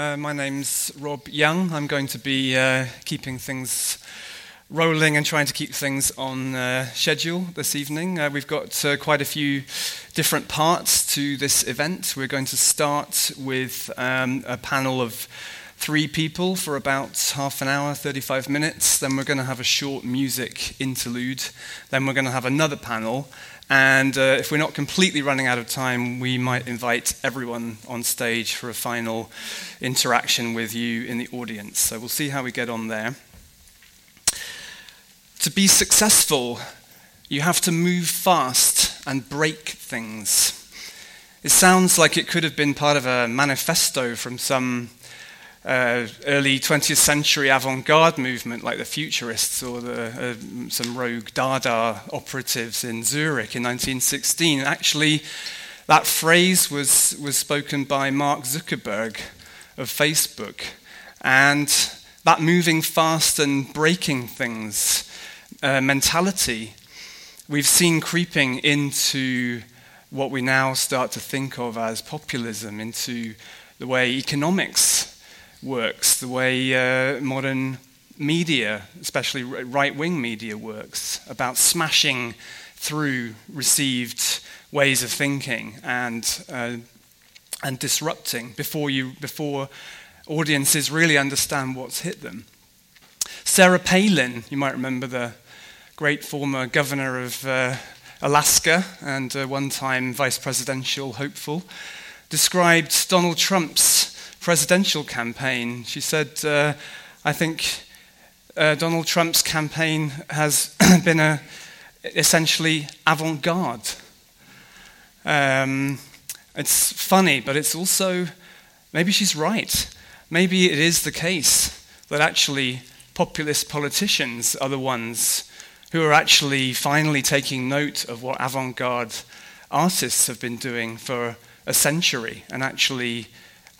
Uh, my name's Rob Young. I'm going to be uh, keeping things rolling and trying to keep things on uh, schedule this evening. Uh, we've got uh, quite a few different parts to this event. We're going to start with um, a panel of three people for about half an hour, 35 minutes. Then we're going to have a short music interlude. Then we're going to have another panel. And uh, if we're not completely running out of time, we might invite everyone on stage for a final interaction with you in the audience. So we'll see how we get on there. To be successful, you have to move fast and break things. It sounds like it could have been part of a manifesto from some uh, early 20th century avant garde movement like the Futurists or the, uh, some rogue Dada operatives in Zurich in 1916. Actually, that phrase was, was spoken by Mark Zuckerberg of Facebook. And that moving fast and breaking things uh, mentality we've seen creeping into what we now start to think of as populism, into the way economics works, the way uh, modern media, especially right wing media, works, about smashing through received ways of thinking and, uh, and disrupting before, you, before audiences really understand what's hit them. Sarah Palin, you might remember the great former governor of uh, Alaska and uh, one time vice presidential hopeful, described Donald Trump's presidential campaign. She said, uh, I think uh, Donald Trump's campaign has been a, essentially avant garde. Um, it's funny, but it's also, maybe she's right. Maybe it is the case that actually populist politicians are the ones who are actually finally taking note of what avant garde artists have been doing for a century and actually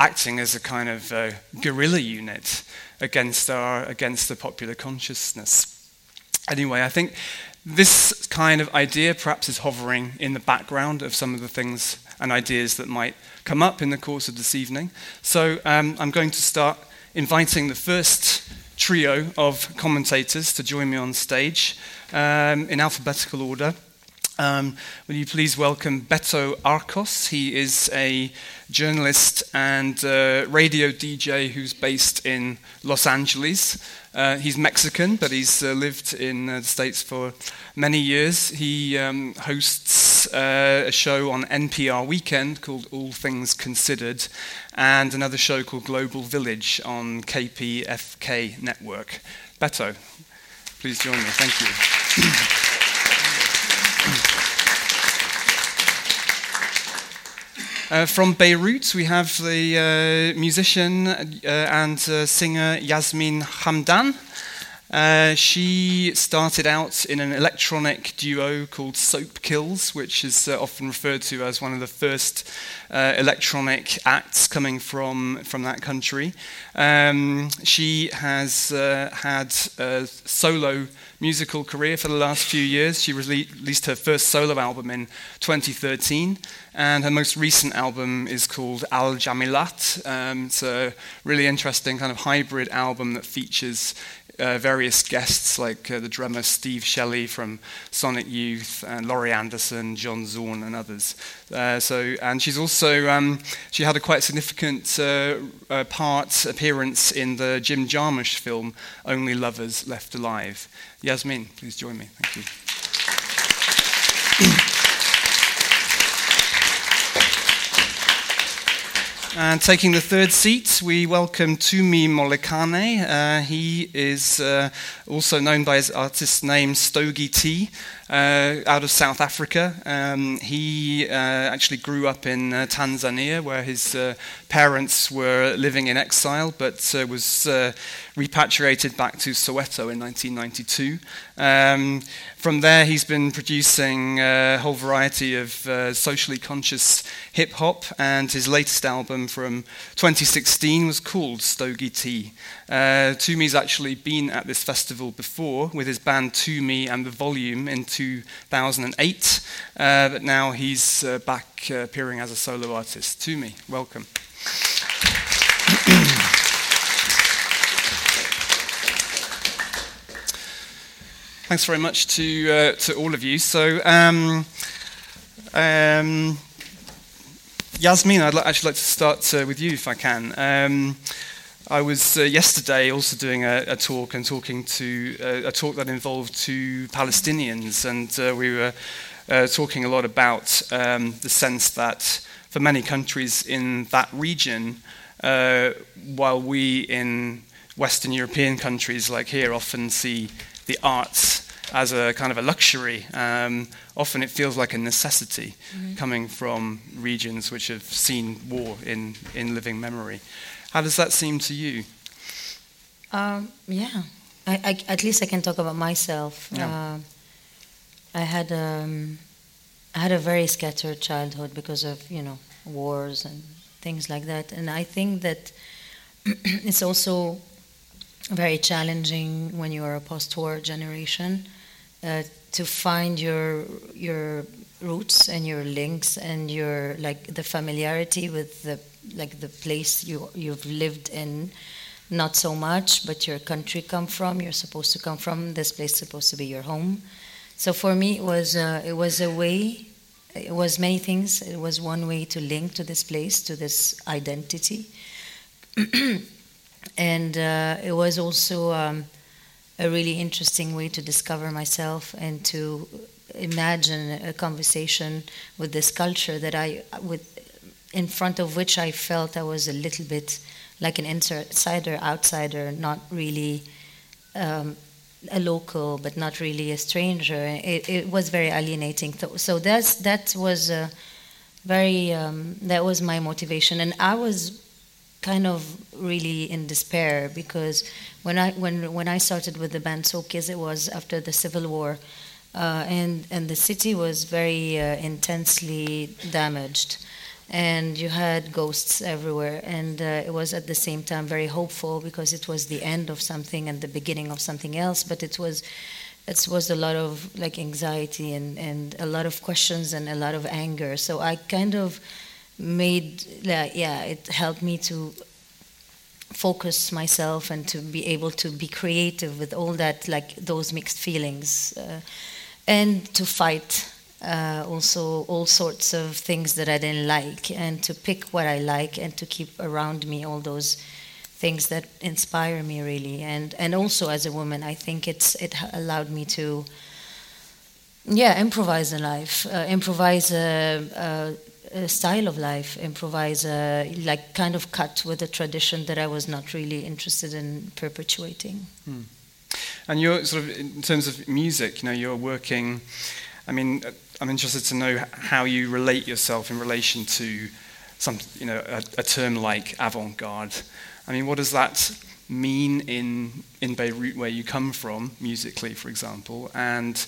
acting as a kind of guerrilla unit against, our, against the popular consciousness. Anyway, I think this kind of idea perhaps is hovering in the background of some of the things and ideas that might come up in the course of this evening. So um, I'm going to start inviting the first trio of commentators to join me on stage um, in alphabetical order. Um, will you please welcome Beto Arcos? He is a journalist and uh, radio DJ who's based in Los Angeles. Uh, he's Mexican, but he's uh, lived in uh, the States for many years. He um, hosts uh, a show on NPR Weekend called All Things Considered, and another show called Global Village on KPFK Network. Beto, please join me. Thank you. Uh, from Beirut, we have the uh, musician uh, and singer Yasmine Hamdan. Uh, she started out in an electronic duo called Soap Kills, which is uh, often referred to as one of the first electronic acts coming from, from that country. Um, she has had a solo musical career for the last few years. She released her first solo album in 2013, and her most recent album is called Al Jamilat. Um, it's a really interesting kind of hybrid album that features uh, various guests like uh, the drummer Steve Shelley from Sonic Youth and Laurie Anderson, John Zorn, and others. Uh, so, and she's also um, she had a quite significant uh, uh, part appearance in the Jim Jarmusch film Only Lovers Left Alive. Yasmine, please join me. Thank you. And taking the third seat, we welcome Tumi Molekane. Uh, he is uh, also known by his artist name Stogie T, uh, out of South Africa. Um, he uh, actually grew up in uh, Tanzania, where his uh, parents were living in exile, but was repatriated back to Soweto in 1992. Um, from there, he's been producing a whole variety of uh, socially conscious hip hop, and his latest album from 2016 was called Stogie T. Uh, Tumi's actually been at this festival before with his band Tumi and the Volume in 2008, uh, but now he's uh, back uh, appearing as a solo artist. Tumi, welcome. Thanks very much to uh, to all of you. So, um, um, Yasmine, I'd actually like to start uh, with you if I can. Um, I was uh, yesterday also doing a, a, talk and talking to uh, a talk that involved two Palestinians, and uh, we were uh, talking a lot about um, the sense that for many countries in that region, while we in Western European countries like here often see the arts as a kind of a luxury. Um, often it feels like a necessity mm-hmm. coming from regions which have seen war in, in living memory. How does that seem to you? Um, yeah, I, I, at least I can talk about myself. Yeah. Uh, I had um, I had a very scattered childhood because of you know wars and things like that, and I think that it's also very challenging when you are a post-war generation uh, to find your your roots and your links and your like the familiarity with the like the place you you've lived in not so much but your country come from you're supposed to come from this place supposed to be your home. So for me it was uh, it was a way it was many things. It was one way to link to this place to this identity. And uh, it was also um, a really interesting way to discover myself and to imagine a conversation with this culture that I, with, in front of which I felt I was a little bit like an insider, outsider, not really um, a local, but not really a stranger. It, it was very alienating. So that's that was very um, that was my motivation, and I was kind of really in despair because when I when when I started with the band Soap Kills, it was after the civil war, uh, and and the city was very uh, intensely damaged, and you had ghosts everywhere, and uh, it was at the same time very hopeful because it was the end of something and the beginning of something else, but it was. It was a lot of like anxiety and, and a lot of questions and a lot of anger. So I kind of made yeah it helped me to focus myself and to be able to be creative with all that like those mixed feelings uh, and to fight uh, also all sorts of things that I didn't like and to pick what I like and to keep around me all those things that inspire me really and and also as a woman I think it's it allowed me to yeah improvise in life uh, improvise a uh, style of life, improvise, a, like kind of cut with a tradition that I was not really interested in perpetuating. Hmm. And you're sort of, in terms of music, you know, you're working, I mean, I'm interested to know how you relate yourself in relation to some, you know, a, a term like avant-garde. I mean, what does that mean in, in Beirut where you come from, musically, for example, and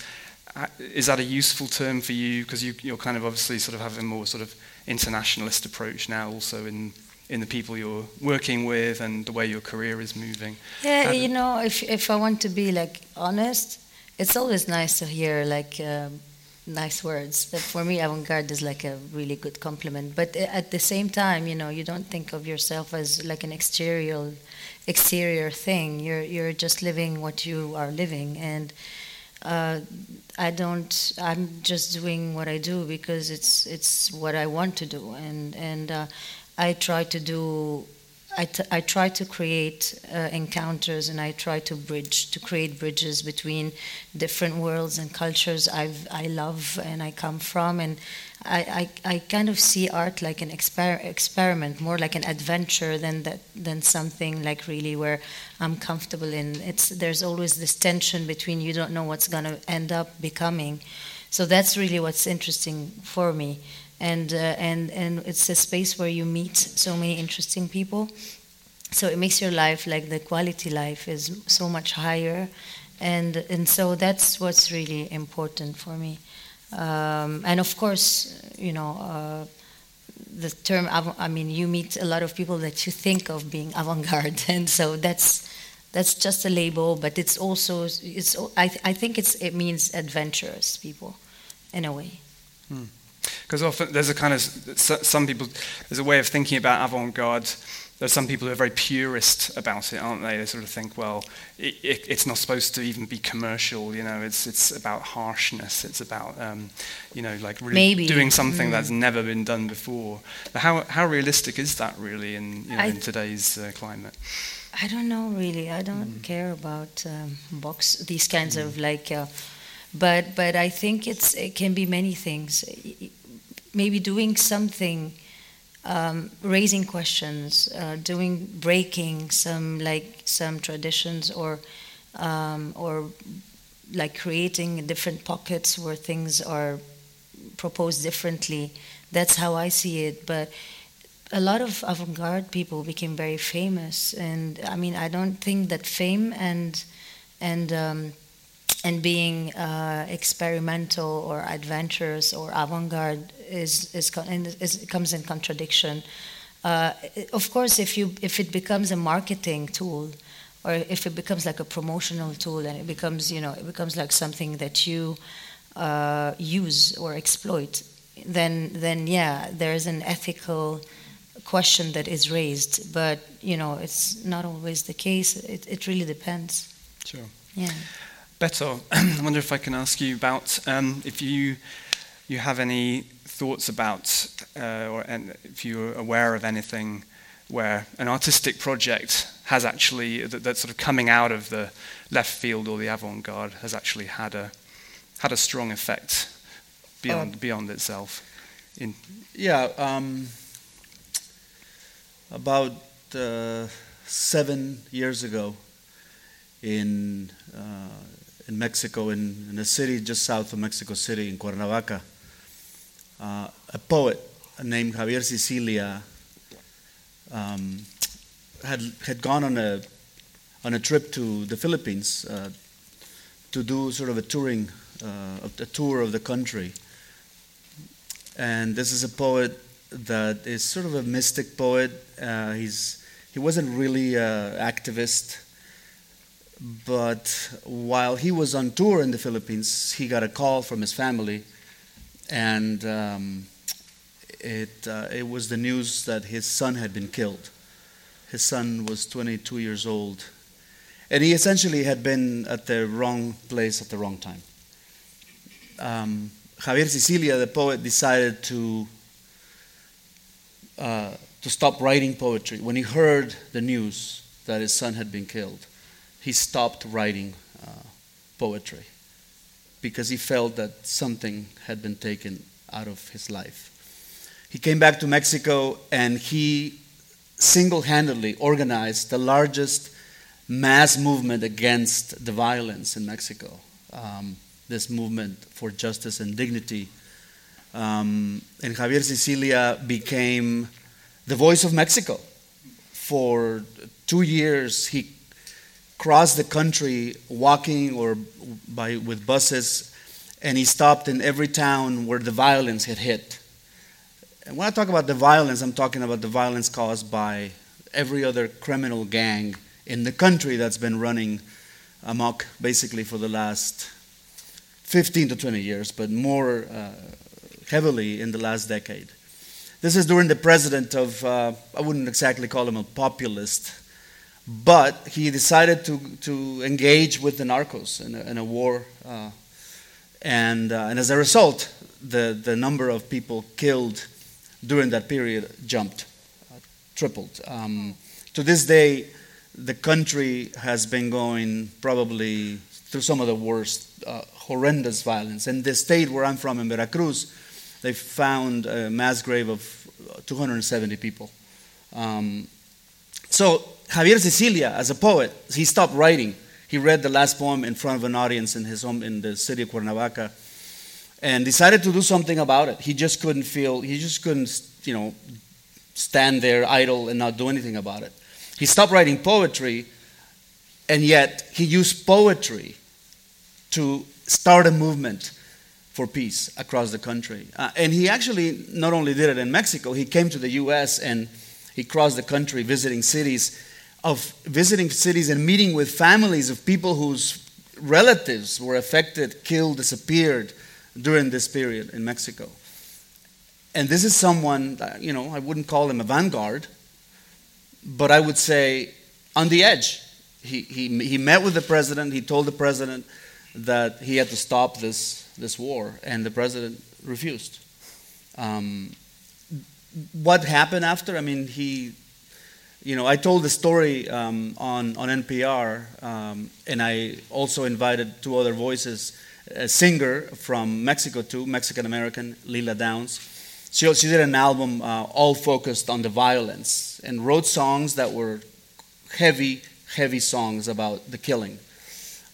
uh, is that a useful term for you? Because you, you're kind of obviously sort of having a more sort of internationalist approach now, also in in the people you're working with and the way your career is moving. Yeah, you know, if if I want to be like honest, it's always nice to hear like. Um, nice words. But for me, avant-garde is like a really good compliment. But at the same time, you know, you don't think of yourself as like an exterior, exterior thing. You're you're just living what you are living, and uh, I don't. I'm just doing what I do because it's it's what I want to do, and and uh, I try to do. I, t- I try to create uh, encounters and I try to bridge to create bridges between different worlds and cultures I've, I love and I come from. And I, I, I kind of see art like an exper- experiment, more like an adventure than that than something like really where I'm comfortable in. It's there's always this tension between you don't know what's going to end up becoming, so that's really what's interesting for me, and uh, and and it's a space where you meet so many interesting people, so it makes your life like the quality life is so much higher, and and so that's what's really important for me. Um, and of course, you know, uh, the term, I mean, you meet a lot of people that you think of being avant-garde, and so that's that's just a label, but it's also it's. I, I think it's it means adventurous people, in a way. Because often there's a kind of some people there's a way of thinking about avant-garde There's some people who are very purist about it, aren't they? They sort of think, well, it, it, it's not supposed to even be commercial. You know, it's it's about harshness. It's about um, you know, like really Maybe. doing something Mm. that's never been done before. But how how realistic is that really in you know, in today's uh, climate? I don't know really. I don't care about um, box these kinds of like, uh, but but I think it's it can be many things. Maybe doing something, um, raising questions, uh, doing breaking some like some traditions or um, or like creating different pockets where things are proposed differently. That's how I see it, but a lot of avant-garde people became very famous, and I mean, I don't think that fame and and um, and being uh, experimental or adventurous or avant-garde is is, is comes in contradiction. Uh, of course, if you if it becomes a marketing tool, or if it becomes like a promotional tool, and it becomes you know it becomes like something that you uh, use or exploit, then then yeah, there is an ethical question that is raised, but you know it's not always the case. It, it really depends. Sure. Yeah. Beto, I wonder if I can ask you about um, if you you have any thoughts about, uh, or and if you're aware of anything where an artistic project has actually that, that's sort of coming out of the left field or the avant-garde has actually had a had a strong effect beyond beyond itself. In Yeah, um, about uh, seven years ago in, uh, in Mexico, in, in a city just south of Mexico City, in Cuernavaca, uh, a poet named Javier Sicilia um, had, had gone on a, on a trip to the Philippines uh, to do sort of a touring, uh, a tour of the country. And this is a poet that is sort of a mystic poet. Uh, he's, he wasn't really an activist, but while he was on tour in the Philippines, he got a call from his family, and um, it, uh, it was the news that his son had been killed. His son was 22 years old, and he essentially had been at the wrong place at the wrong time. Um, Javier Sicilia, the poet, decided to uh, to stop writing poetry when he heard the news that his son had been killed. He stopped writing uh, poetry because he felt that something had been taken out of his life. He came back to Mexico and he single-handedly organized the largest mass movement against the violence in Mexico. Um, this movement for justice and dignity. Um, and Javier Sicilia became the voice of Mexico. For two years, he crossed the country walking or by, with buses, and he stopped in every town where the violence had hit. And when I talk about the violence, I'm talking about the violence caused by every other criminal gang in the country that's been running amok basically for the last 15 to 20 years, but more uh, heavily in the last decade. This is during the president of, uh, I wouldn't exactly call him a populist, but he decided to, to engage with the narcos in a, in a war. Uh, and, uh, and as a result, the, the number of people killed during that period jumped, uh, tripled. Um, to this day, the country has been going probably through some of the worst, uh, horrendous violence. In the state where I'm from, in Veracruz, they found a mass grave of 270 people. Um, so Javier Sicilia, as a poet, he stopped writing. He read the last poem in front of an audience in his home in the city of Cuernavaca, and decided to do something about it. He just couldn't feel. He just couldn't, you know, stand there idle and not do anything about it. He stopped writing poetry, and yet he used poetry to start a movement for peace across the country. Uh, and he actually not only did it in Mexico, he came to the US and he crossed the country visiting cities of visiting cities and meeting with families of people whose relatives were affected, killed, disappeared during this period in Mexico. And this is someone, uh, you know, I wouldn't call him a vanguard, but I would say on the edge. He, he, he met with the president. He told the president that he had to stop this, this war, and the president refused. Um, what happened after? I mean, he, you know, I told the story um, on, on NPR, um, and I also invited two other voices a singer from Mexico too, Mexican American, Lila Downs. She, she did an album uh, all focused on the violence and wrote songs that were heavy, heavy songs about the killing.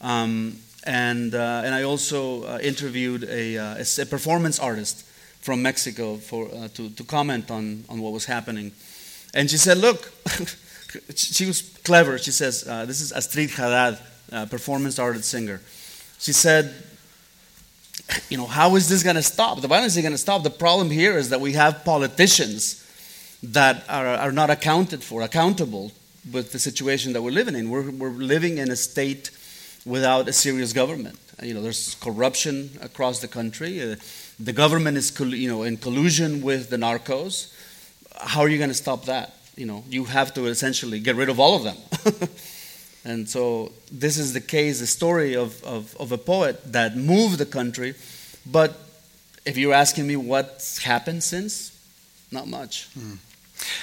Um, and, uh, and I also uh, interviewed a, uh, a, performance artist from Mexico for, uh, to, to comment on, on what was happening. And she said, Look, she was clever. She says, uh, This is Astrid Hadad, performance artist singer. She said, you know, how is this going to stop? The violence is going to stop. The problem here is that we have politicians that are, are not accounted for, accountable with the situation that we're living in. We're, we're living in a state without a serious government. You know, there's corruption across the country. Uh, the government is, you know, in collusion with the narcos. How are you going to stop that? You know, you have to essentially get rid of all of them. And so this is the case, the story of, of, of a poet that moved the country. But if you're asking me what's happened since, not much. Mm.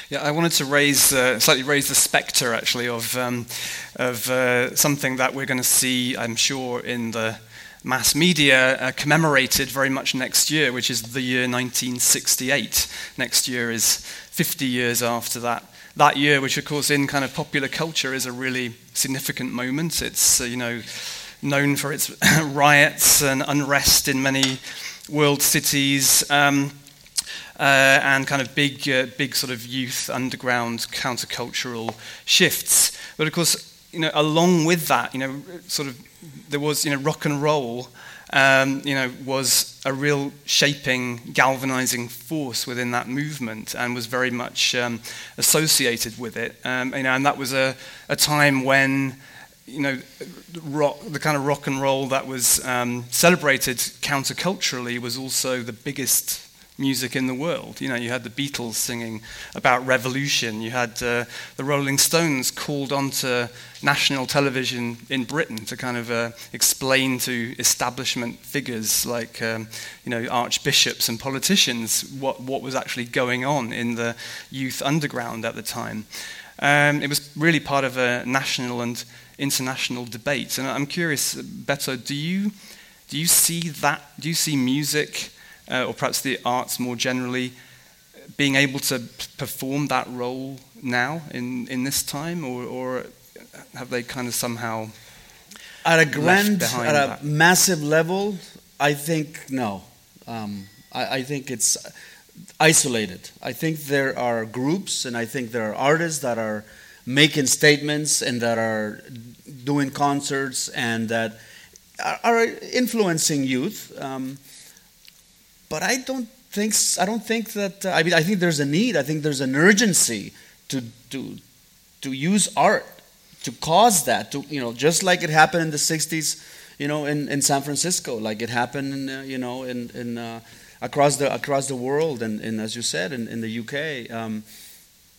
Yeah, I wanted to raise, uh, slightly raise the spectre actually of, um, of uh, something that we're going to see, I'm sure, in the mass media uh, commemorated very much next year, which is the year 1968. Next year is 50 years after that that year, which of course in kind of popular culture is a really significant moment. It's uh, you know known for its riots and unrest in many world cities. Um, uh, and kind of big, uh, big sort of youth underground countercultural shifts. But of course, you know, along with that, you know, sort of there was you know rock and roll um, you know, was a real shaping, galvanizing force within that movement and was very much um, associated with it. Um, you know, and that was a, a time when, you know, rock, the kind of rock and roll that was um, celebrated counterculturally was also the biggest music in the world. You know, you had the Beatles singing about revolution. You had uh, the Rolling Stones called onto national television in Britain to kind of uh, explain to establishment figures like, um, you know, archbishops and politicians what, what was actually going on in the youth underground at the time. Um, it was really part of a national and international debate. And I'm curious, Beto, do you, do you see that? Do you see music? Uh, or perhaps the arts more generally, being able to perform that role now in, in this time, or, or have they kind of somehow at a grand, at a that? massive level? I think no. Um, I, I think it's isolated. I think there are groups, and I think there are artists that are making statements and that are doing concerts and that are, influencing youth. Um, but I don't think I don't think that uh, I mean I think there's a need. I think there's an urgency to to to use art to cause that to you know just like it happened in the 60s you know in, in San Francisco like it happened in, uh, you know in, in uh, across the across the world and, and as you said in, in the UK um,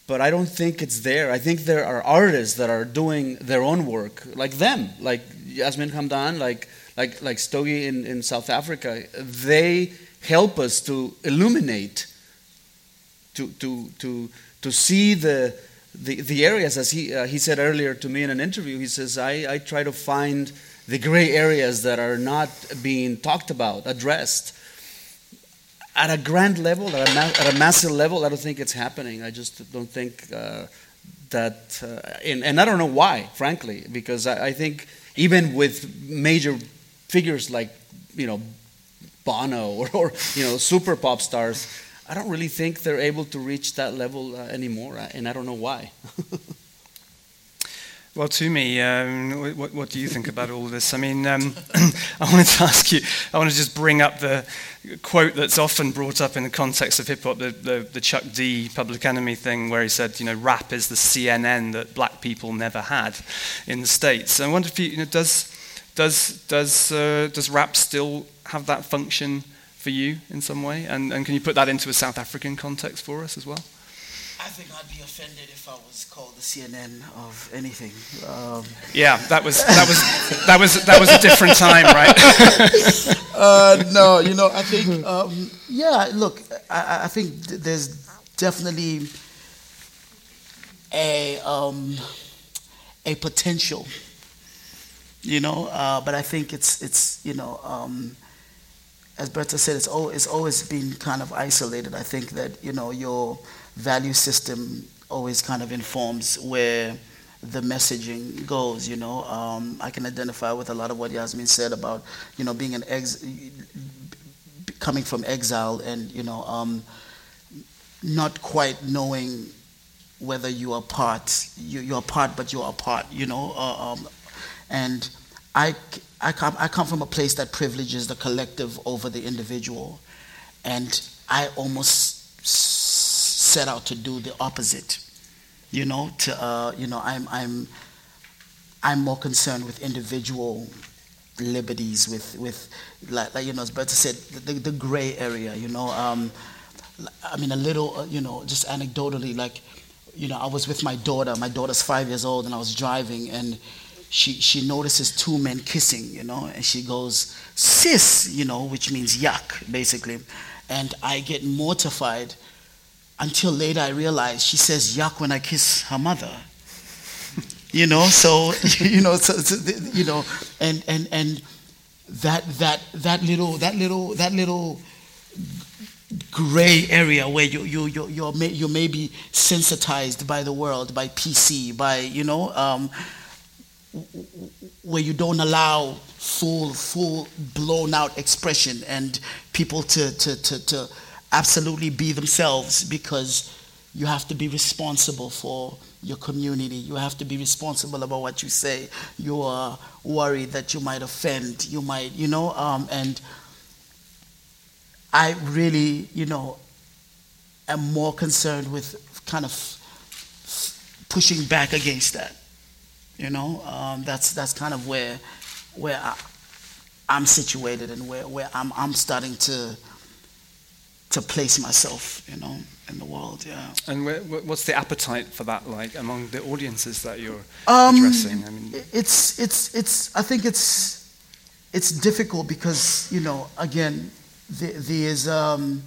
but I don't think it's there. I think there are artists that are doing their own work, like them, like Yasmine Hamdan, like like like Stogie in, in South Africa. They help us to illuminate, to, to, to, to see the, the, the areas, as he, uh, he said earlier to me in an interview, he says, I, I try to find the gray areas that are not being talked about, addressed. At a grand level, at a, ma- at a massive level, I don't think it's happening. I just don't think uh, that, uh, and, and, I don't know why, frankly, because I, I think even with major figures like, you know, Bono or, or, you know super pop stars. I don't really think they're able to reach that level uh, anymore, uh, and I don't know why. well, to me, um, what, what, do you think about all this? I mean, um, I wanted to ask you. I want to just bring up the quote that's often brought up in the context of hip hop, the, the, the Chuck D Public Enemy thing, where he said, you know, rap is the CNN that black people never had in the states. I wonder if you, you know, does does does uh, does rap still have that function for you in some way? And, and can you put that into a South African context for us as well? I think I'd be offended if I was called the CNN of anything. Um, Yeah, that was that was that was that was a different time, right? uh, no, you know, I think, um, yeah, look, I- I, I think th- there's definitely a, um, a potential, you know, uh, but I think it's, it's you know, um, as Beto said, it's, it's always been kind of isolated. I think that, you know, your value system always kind of informs where the messaging goes, you know. Um, I can identify with a lot of what Yasmine said about, you know, being an ex, coming from exile and, you know, um, not quite knowing whether you are part, you, you're part, but you're apart, you know. Uh, um, and I, I, come, I come from a place that privileges the collective over the individual. And I almost set out to do the opposite, you know, to, uh, you know, I'm, I'm, I'm more concerned with individual liberties, with, with like, like you know, as Beto said, the, the gray area, you know. Um, I mean, a little, uh, you know, just anecdotally, like, you know, I was with my daughter. My daughter's five years old, and I was driving, and she she notices two men kissing, you know, and she goes, "Sis," you know, which means yuck, basically, and I get mortified until later I realize she says yuck when I kiss her mother. You know, so you know, so, so you know, and and and that that that little that little that little gray area where you you you you're may, you may be sensitized by the world, by PC, by you know, um, where you don't allow full full blown out expression and people to to to, to absolutely be themselves because you have to be responsible for your community. You have to be responsible about what you say. You are worried that you might offend. You might, you know, um, and I really, you know, am more concerned with kind of pushing back against that. You know, um, that's that's kind of where where I, I'm situated and where, where I'm I'm starting to to place myself. You know, in the world. Yeah. and where, what's the appetite for that like among the audiences that you're Um, addressing? I mean, it's it's it's I think it's it's difficult because you know again there, there's um,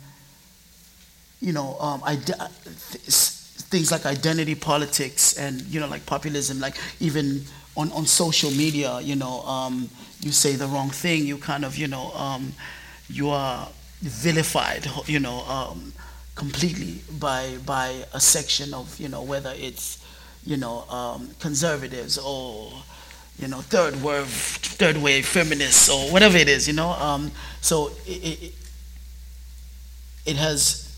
you know um, th- s- things like identity politics and you know like populism like even on, on social media you know um, you say the wrong thing you kind of you know um, you are vilified you know um, completely by by a section of you know whether it's you know um, conservatives or you know third wave third wave feminists or whatever it is you know um, so it, it, it has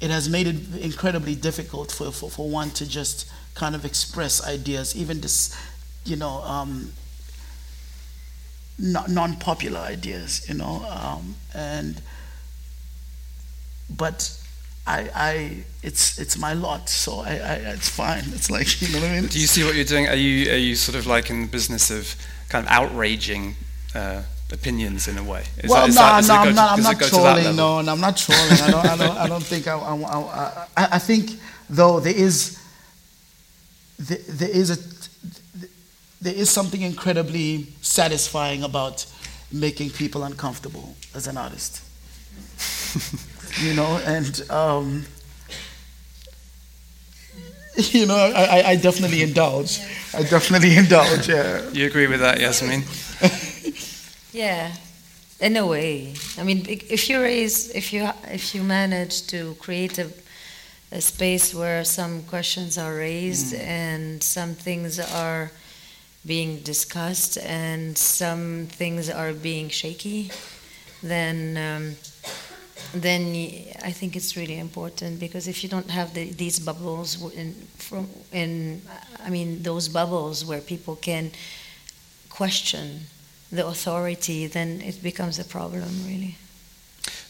it has made it incredibly difficult for, for, for one to just kind of express ideas even this you know um, non- non-popular ideas you know um, and but I, I it's it's my lot so I, I it's fine it's like you know what I mean do you see what you're doing? Are you are you sort of like in the business of kind of outraging uh, opinions in a way? Is well, that- is no, that- no, I'm to- not. I'm not to trolling. No, no, I'm not trolling. I don't. I don't. I don't think. I. I, I, I, think though there is. There, there is a. There is something incredibly satisfying about making people uncomfortable as an artist. you know, and um, you know, I, I- I definitely indulge. I definitely indulge. Yeah. You agree with that, Yasmine? Yeah, in a way. I mean, if you raise, if you if you manage to create a, a space where some questions are raised and some things are being discussed and some things are being shaky, then um, then I think it's really important because if you don't have the, these bubbles in from in I mean those bubbles where people can question the authority, then it becomes a problem, really.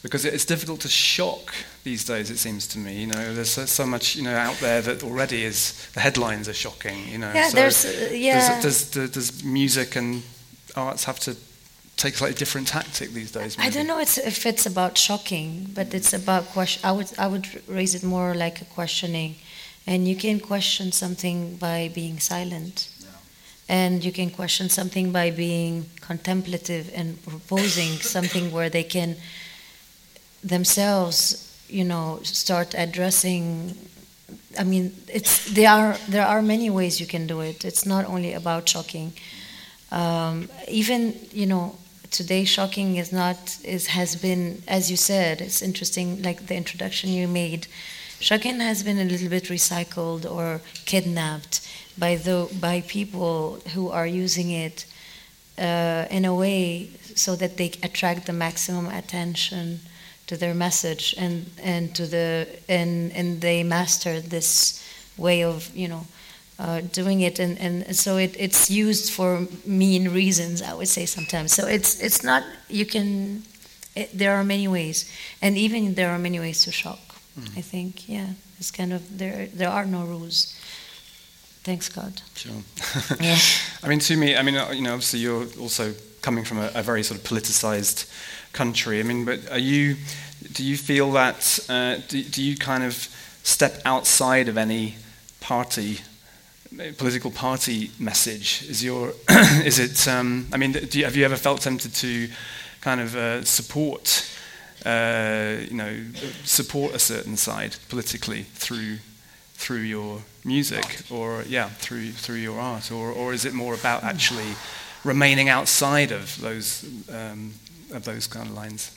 Because it's difficult to shock these days. It seems to me. You know, there's so, so much you know out there that already is the headlines are shocking. You know, Yeah, so there's uh, yeah. Does, does, does music and arts have to take a slightly different tactic these days? I don't know it's, if it's about shocking, but it's about question. I would I would raise it more like a questioning, and you can question something by being silent. And you can question something by being contemplative and proposing something where they can themselves, you know, start addressing. I mean, it's there are there are many ways you can do it. It's not only about shocking. Um, even you know, today shocking is not is has been as you said. It's interesting, like the introduction you made. Shocking has been a little bit recycled or kidnapped by the by people who are using it uh, in a way so that they attract the maximum attention to their message and and to the and and they master this way of you know uh, doing it. And, and so it, it's used for mean reasons I would say sometimes. So it's it's not you can it, there are many ways. And even there are many ways to shock mm. I think. Yeah it's kind of there there are no rules Thanks God. Sure. yeah. I mean, to me, I mean, uh, you know, obviously you're also coming from a, a, very sort of politicized country. I mean, but are you? Do you feel that? Uh, do, do you kind of step outside of any party, political party message? Is your? is it? Um, I mean, you, have you ever felt tempted to kind of uh, support? Uh, you know, support a certain side politically through through your music or yeah through through your art? Or or is it more about actually remaining outside of those um, of those kind of lines?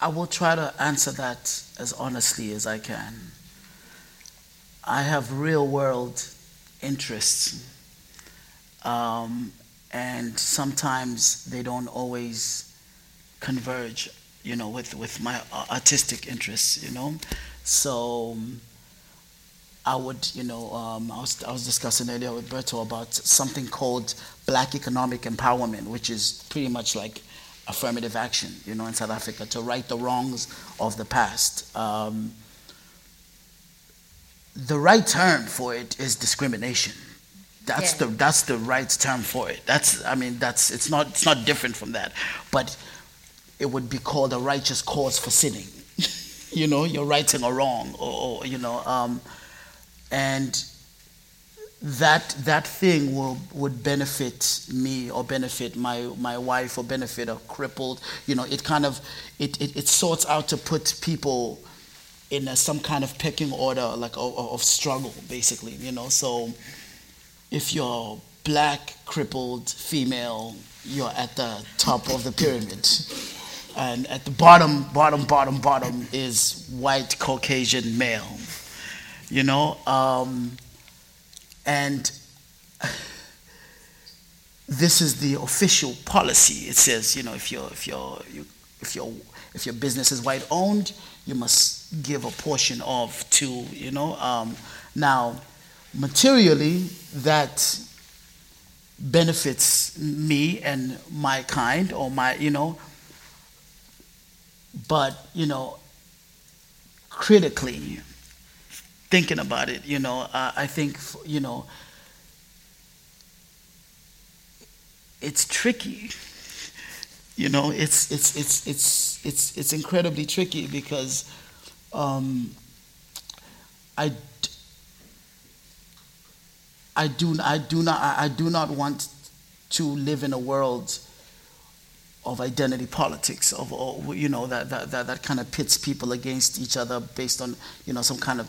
I will try to answer that as honestly as I can. I have real world interests um, and sometimes they don't always converge you know with with my artistic interests you know so I would, you know, um, I, was, I was discussing earlier with Beto about something called black economic empowerment, which is pretty much like affirmative action, you know, in South Africa to right the wrongs of the past. Um, the right term for it is discrimination. That's yeah. the that's the right term for it. That's I mean that's it's not it's not different from that, but it would be called a righteous cause for sinning you know, you're righting or wrong, or, or you know, um, and that that thing will would benefit me or benefit my my wife or benefit a crippled. You know, it kind of it it, it sorts out to put people in a, some kind of pecking order, like of, of struggle, basically. You know, so if you're black, crippled, female, you're at the top of the pyramid and at the bottom, bottom, bottom, bottom is white Caucasian male, you know, um, and this is the official policy. It says, you know, if your if your if your if your business is white owned, you must give a portion of to, you know. Um, now, materially, that benefits me and my kind or my, you know, but, you know, critically, thinking about it, you know, uh, I think, you know, it's tricky. You know, it's, it's, it's, it's, it's, it's incredibly tricky because um, I, I, do, I, do not, I do not want to live in a world of identity politics, of you know that, that, that, that kind of pits people against each other based on you know some kind of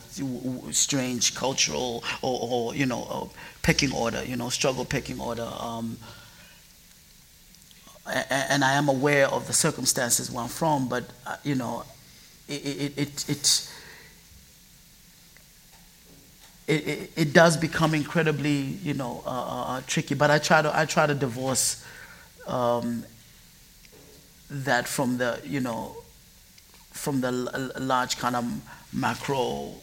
strange cultural or, or you know pecking order, you know struggle pecking order. Um, and I am aware of the circumstances where I'm from, but uh, you know, it it it, it it, does become incredibly, you know, uh, uh, uh tricky. But I try to I try to divorce um, that from the you know from the large kind of macro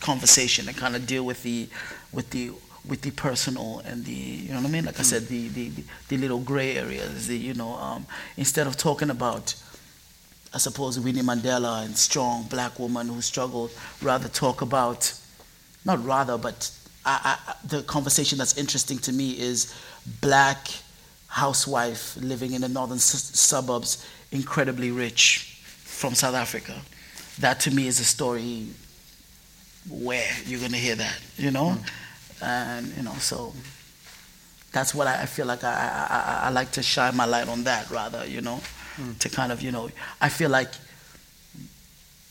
conversation and kind of deal with the with the with the personal and the you know what I mean like. I said the, the the little gray areas the you know um, instead of talking about I suppose Winnie Mandela and strong black woman who struggled rather talk about not rather but I, I, the conversation that's interesting to me is black housewife living in the northern suburbs incredibly rich from South Africa. That to me is a story where you're gonna hear that, you know, and you know, so that's what I, I feel like I, I, I, I like to shine my light on that rather, you know, hmm. to kind of you know, I feel like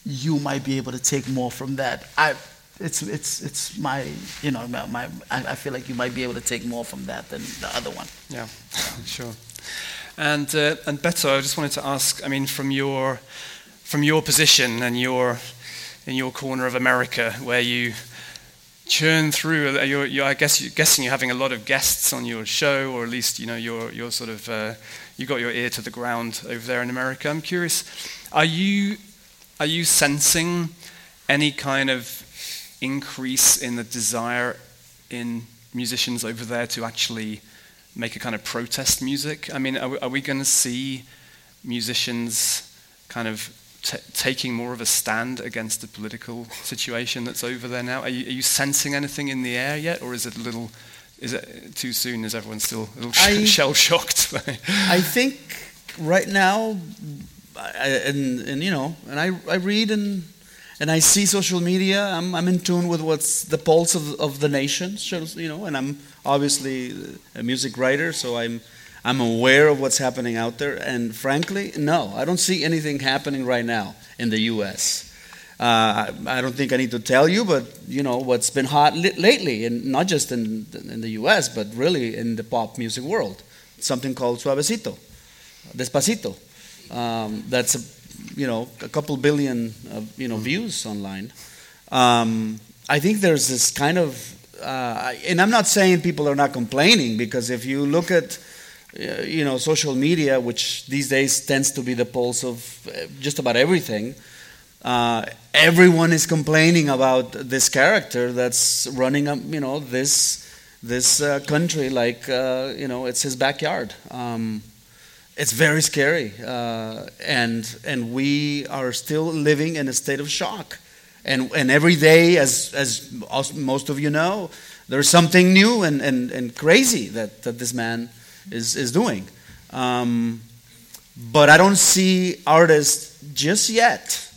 you might be able to take more from that. I, it's it's it's my you know my, my I, I feel like you might be able to take more from that than the other one. Yeah, sure. And uh, and Beto, I just wanted to ask. I mean, from your from your position and your in your corner of America, where you churn through, uh, you're, you're, I guess you're guessing you're having a lot of guests on your show, or at least you know you're you're sort of uh, you got your ear to the ground over there in America. I'm curious, are you are you sensing any kind of increase in the desire in musicians over there to actually make a kind of protest music? I mean, are we, are we going to see musicians kind of t- taking more of a stand against the political situation that's over there now? Are you, are you sensing anything in the air yet, or is it a little? Is it too soon? Is everyone still a little I- shell shocked? I think right now, I, and and you know, and I I read and and I see social media. I'm I'm in tune with what's the pulse of of the nation. You know, and I'm obviously a music writer, so I'm I'm aware of what's happening out there. And frankly, no, I don't see anything happening right now in the U.S. Uh, I I don't think I need to tell you, but you know what's been hot li- lately, and not just in in the U.S., but really in the pop music world. Something called Suavecito, Despacito. Um, that's a, you know a couple billion of, you know views online. Um, I think there's this kind of, uh, and I'm not saying people are not complaining because if you look at uh, you know social media, which these days tends to be the pulse of uh, just about everything. Uh, everyone is complaining about this character that's running, um, you know, this this uh, country like uh, you know it's his backyard. Um, it's very scary, uh, and and we are still living in a state of shock. And and every day, as as most of you know, there's something new and, and, and crazy that, that this man is is doing. Um, but I don't see artists just yet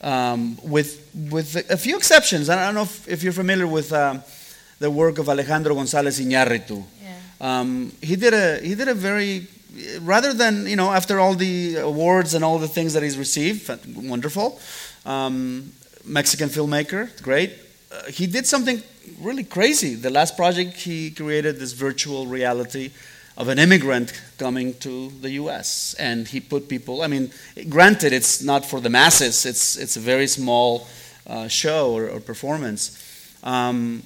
um, with with a few exceptions. I don't know if, if you're familiar with um, the work of Alejandro González Iñárritu. Yeah. Um, he did a he did a very rather than you know after all the awards and all the things that he's received, wonderful. Um, Mexican filmmaker, great. Uh, he did something really crazy. The last project he created this virtual reality of an immigrant coming to the U.S. and he put people. I mean, granted, it's not for the masses. It's it's a very small uh, show or, or performance. Um,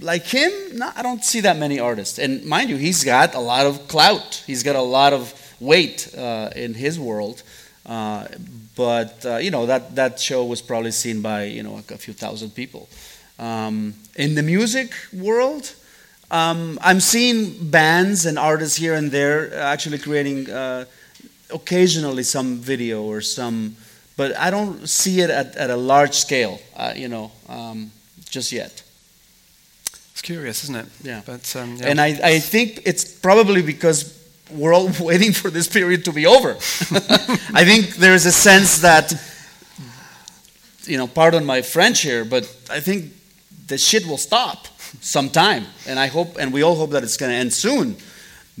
like him, no, I don't see that many artists. And mind you, he's got a lot of clout. He's got a lot of weight uh, in his world. Uh, but uh, you know that that show was probably seen by you know a, few thousand people. Um, in the music world, um, I'm seeing bands and artists here and there actually creating uh, occasionally some video or some, but I don't see it at, at a large scale. Uh, you know, um, just yet. It's curious, isn't it? Yeah. But um, yeah. And I, I think it's probably because we're all waiting for this period to be over. I think there's a sense that, you know, pardon my French here, but I think the shit will stop sometime. And I hope, and we all hope that it's going to end soon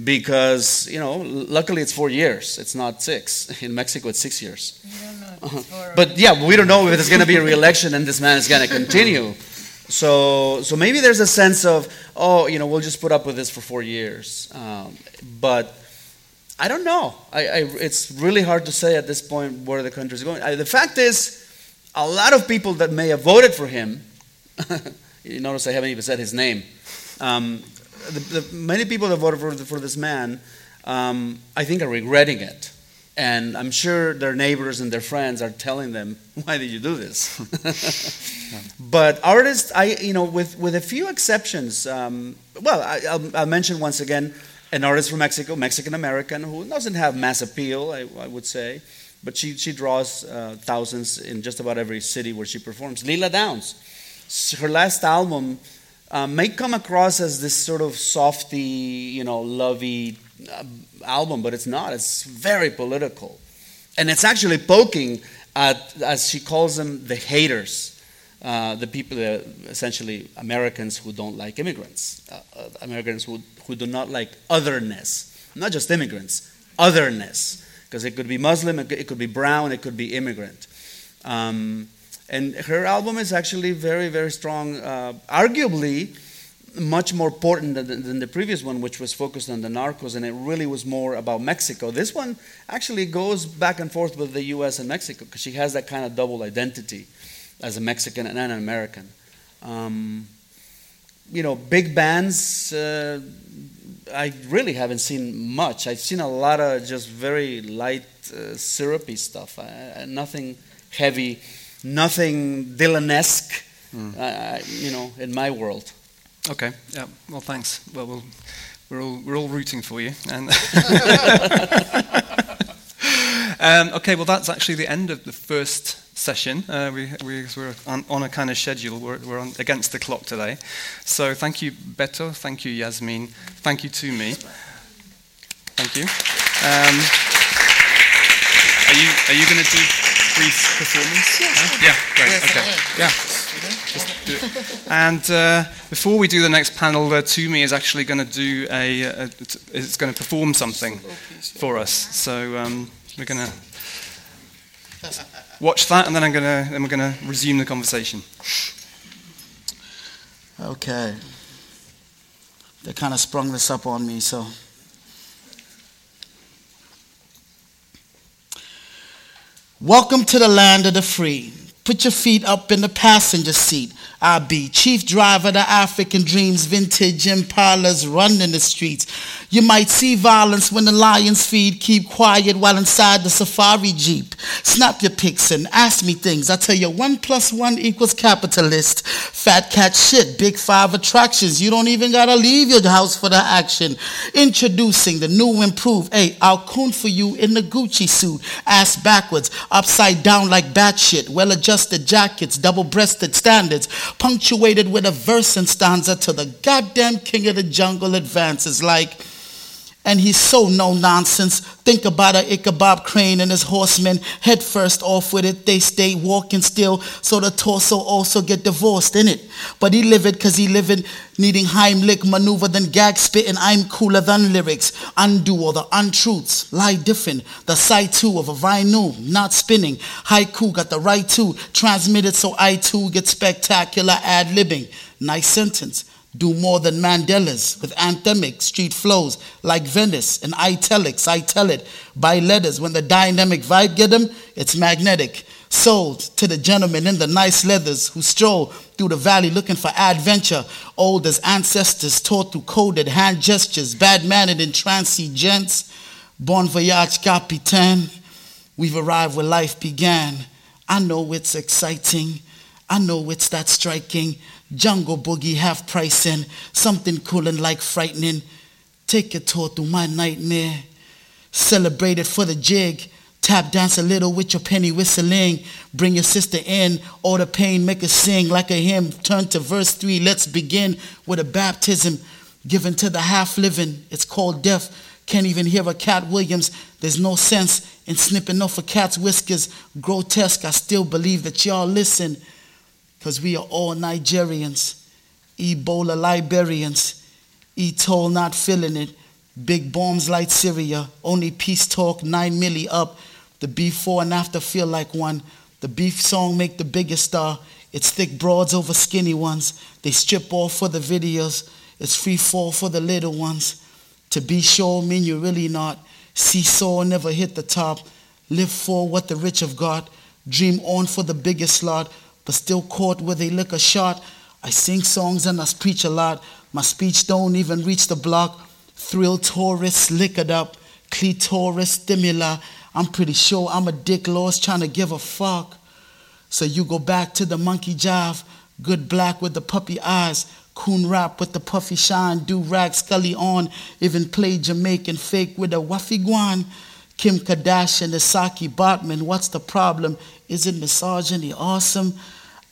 because, you know, luckily it's four years. It's not six. In Mexico, it's six years. You don't know if it's for But yeah, we don't know if there's going to be a re-election and this man is going to continue. So, so maybe there's a sense of, oh, you know, we'll just put up with this for four years. Um, but I don't know. I, I, it's really hard to say at this point where the country is going. I, the fact is, a lot of people that may have voted for him, you notice I haven't even said his name. Um, the, the, many people that voted for, for this man, um, I think, are regretting it. And I'm sure their neighbors and their friends are telling them, "Why did you do this?" but artists, I you know, with with a few exceptions. Um, well, I, I'll, I'll mention once again an artist from Mexico, Mexican American, who doesn't have mass appeal, I, I would say, but she she draws uh, thousands in just about every city where she performs. Lila Downs, her last album uh, may come across as this sort of softy, you know, lovey album, but it's not. It's very political. And it's actually poking at, as she calls them, the haters uh, the people, uh, essentially Americans who don't like immigrants, uh, uh, Americans who, who do not like otherness, not just immigrants, otherness, because it could be Muslim, it could, be brown, it could be immigrant. Um, and her album is actually very, very strong, uh, arguably much more important than, than, the previous one, which was focused on the narcos, and it really was more about Mexico. This one actually goes back and forth with the U.S. and Mexico because she has that kind of double identity as a Mexican and an American. Um, you know, big bands. Uh, I really haven't seen much. I've seen a lot of just very light, uh, syrupy stuff. Uh, nothing heavy, nothing Dylan-esque. Mm. you know, in my world. Okay. Yeah. Well, thanks. Well, we'll we're all we're all rooting for you. And um, okay. Well, that's actually the end of the first session. Uh, we, we, we're on, on, a kind of schedule. We're, we're on, against the clock today. So thank you, Beto. Thank you, Yasmine. Thank you, Tumi. Thank you. Um, are you are you going to do brief performance? Yes. Yeah. Great. Okay. Yeah. And uh, before we do the next panel, uh, Tumi is actually going to do a, a, it's going to perform something for us. So um, we're going to watch that, and then I'm going to, then we're going to resume the conversation. Okay. They kind of sprung this up on me, so. Welcome to the land of the free. Put your feet up in the passenger seat. I'll be chief driver the African dreams, vintage impalas running the streets. You might see violence when the lions feed. Keep quiet while inside the safari jeep. Snap your pics and ask me things. I tell you, one plus one equals capitalist. Fat cat shit, big five attractions. You don't even gotta leave your house for the action. Introducing the new improved. Hey, I'll coon for you in the Gucci suit. Ass backwards, upside down like bat shit. Well adjusted jackets, double breasted standards punctuated with a verse and stanza to the goddamn king of the jungle advances like and he's so no nonsense. Think about a Ichabod Crane and his horsemen. Head first off with it. They stay walking still, so the torso also get divorced in it. But he live it cause he living, needing Heimlich maneuver than gag spit and I'm cooler than lyrics. Undo all the untruths. Lie different. The side two of a vinyl, not spinning. Haiku got the right to transmit it so I too get spectacular ad libbing. Nice sentence do more than Mandela's with anthemic street flows like Venice and italics. I tell it by letters. When the dynamic vibe get them, it's magnetic. Sold to the gentlemen in the nice leathers who stroll through the valley looking for adventure. Old as ancestors taught through coded hand gestures, bad mannered and trancy gents. Bon voyage, capitaine. We've arrived where life began. I know it's exciting. I know it's that striking. Jungle boogie half pricing, something cool and like frightening. Take a tour through my nightmare. Celebrate it for the jig. Tap dance a little with your penny whistling. Bring your sister in. All the pain, make her sing like a hymn. Turn to verse 3. Let's begin with a baptism given to the half living. It's called death. Can't even hear a Cat Williams. There's no sense in snipping off a cat's whiskers. Grotesque, I still believe that y'all listen because we are all Nigerians, Ebola Liberians, Etoll not feeling it, big bombs like Syria, only peace talk, 9 milli up, the before and after feel like one, the beef song make the biggest star, it's thick broads over skinny ones, they strip off for the videos, it's free fall for the little ones, to be sure mean you really not, seesaw never hit the top, live for what the rich have got, dream on for the biggest slot, but still caught lick a shot. I sing songs and I preach a lot. My speech don't even reach the block. Thrill tourists liquored up, clitoris stimuli. I'm pretty sure I'm a dick lost trying to give a fuck. So you go back to the monkey jive, good black with the puppy eyes, coon rap with the puffy shine, do rag scully on, even play Jamaican fake with a waffy guan. Kim Kardashian, Isaki Botman, what's the problem? Isn't misogyny awesome?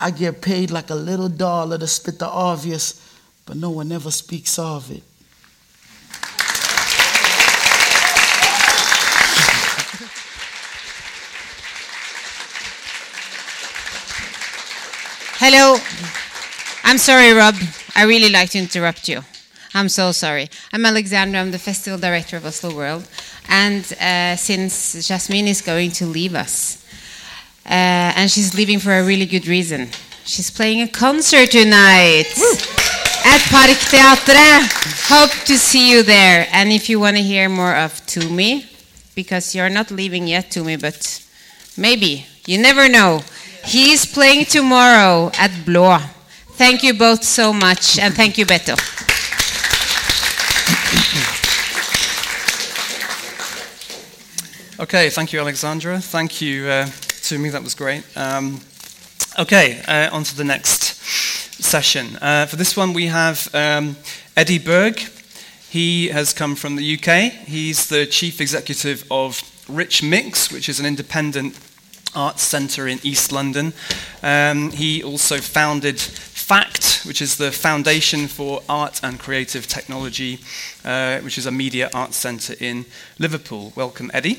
I get paid like a little dollar to spit the obvious, but no one ever speaks of it. Hello. I'm sorry, Rob. I really like to interrupt you. I'm so sorry. I'm Alexandra. I'm the festival director of Oslo World. And uh, since Jasmine is going to leave us, uh, and she's leaving for a really good reason, she's playing a concert tonight at Parkteatret. Hope to see you there. And if you want to hear more of Tumi, because you're not leaving yet, Tumi, but maybe. You never know. He's playing tomorrow at Blå. Thank you both so much, and thank you, Beto. Okay, thank you, Alexandra. Thank you uh, Tumi. That was great. Um, okay, uh, on to the next session. Uh, for this one, we have um, Eddie Berg. He has come from the UK. He's the chief executive of Rich Mix, which is an independent arts centre in East London. Um, he also founded FACT, which is the Foundation for Art and Creative Technology, uh, which is a media arts centre in Liverpool. Welcome, Eddie.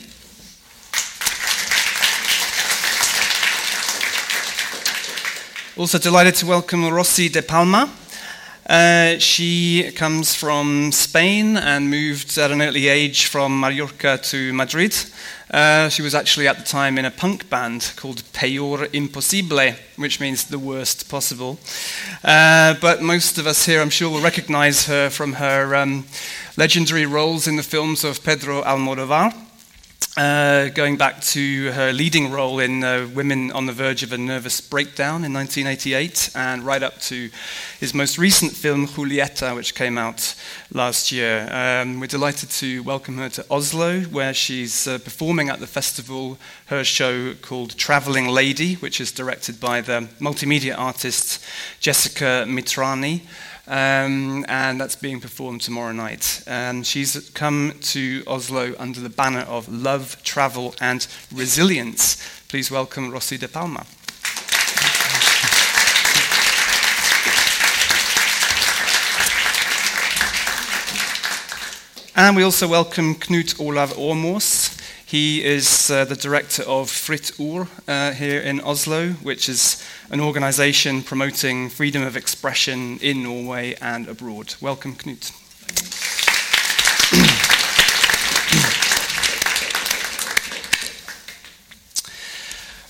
Also delighted to welcome Rossy de Palma. Uh, she comes from Spain and moved at an early age from Mallorca to Madrid. Uh, she was actually at the time in a punk band called Peor Imposible, which means the worst possible. Uh, but most of us here, I'm sure, will recognize her from her um, legendary roles in the films of Pedro Almodovar. Uh, going back to her leading role in uh, Women on the Verge of a Nervous Breakdown in 1988, and right up to his most recent film, Julieta, which came out last year. Um, we're delighted to welcome her to Oslo, where she's uh, performing at the festival her show called Traveling Lady, which is directed by the multimedia artist Jessica Mitrani. Um, and that's being performed tomorrow night. Um, she's come to Oslo under the banner of Love, Travel, and Resilience. Please welcome Rossy de Palma. And we also welcome Knut Olav Åmås. He is uh, the director of Fritt Ord uh, here in Oslo, which is an organization promoting freedom of expression in Norway and abroad. Welcome, Knut.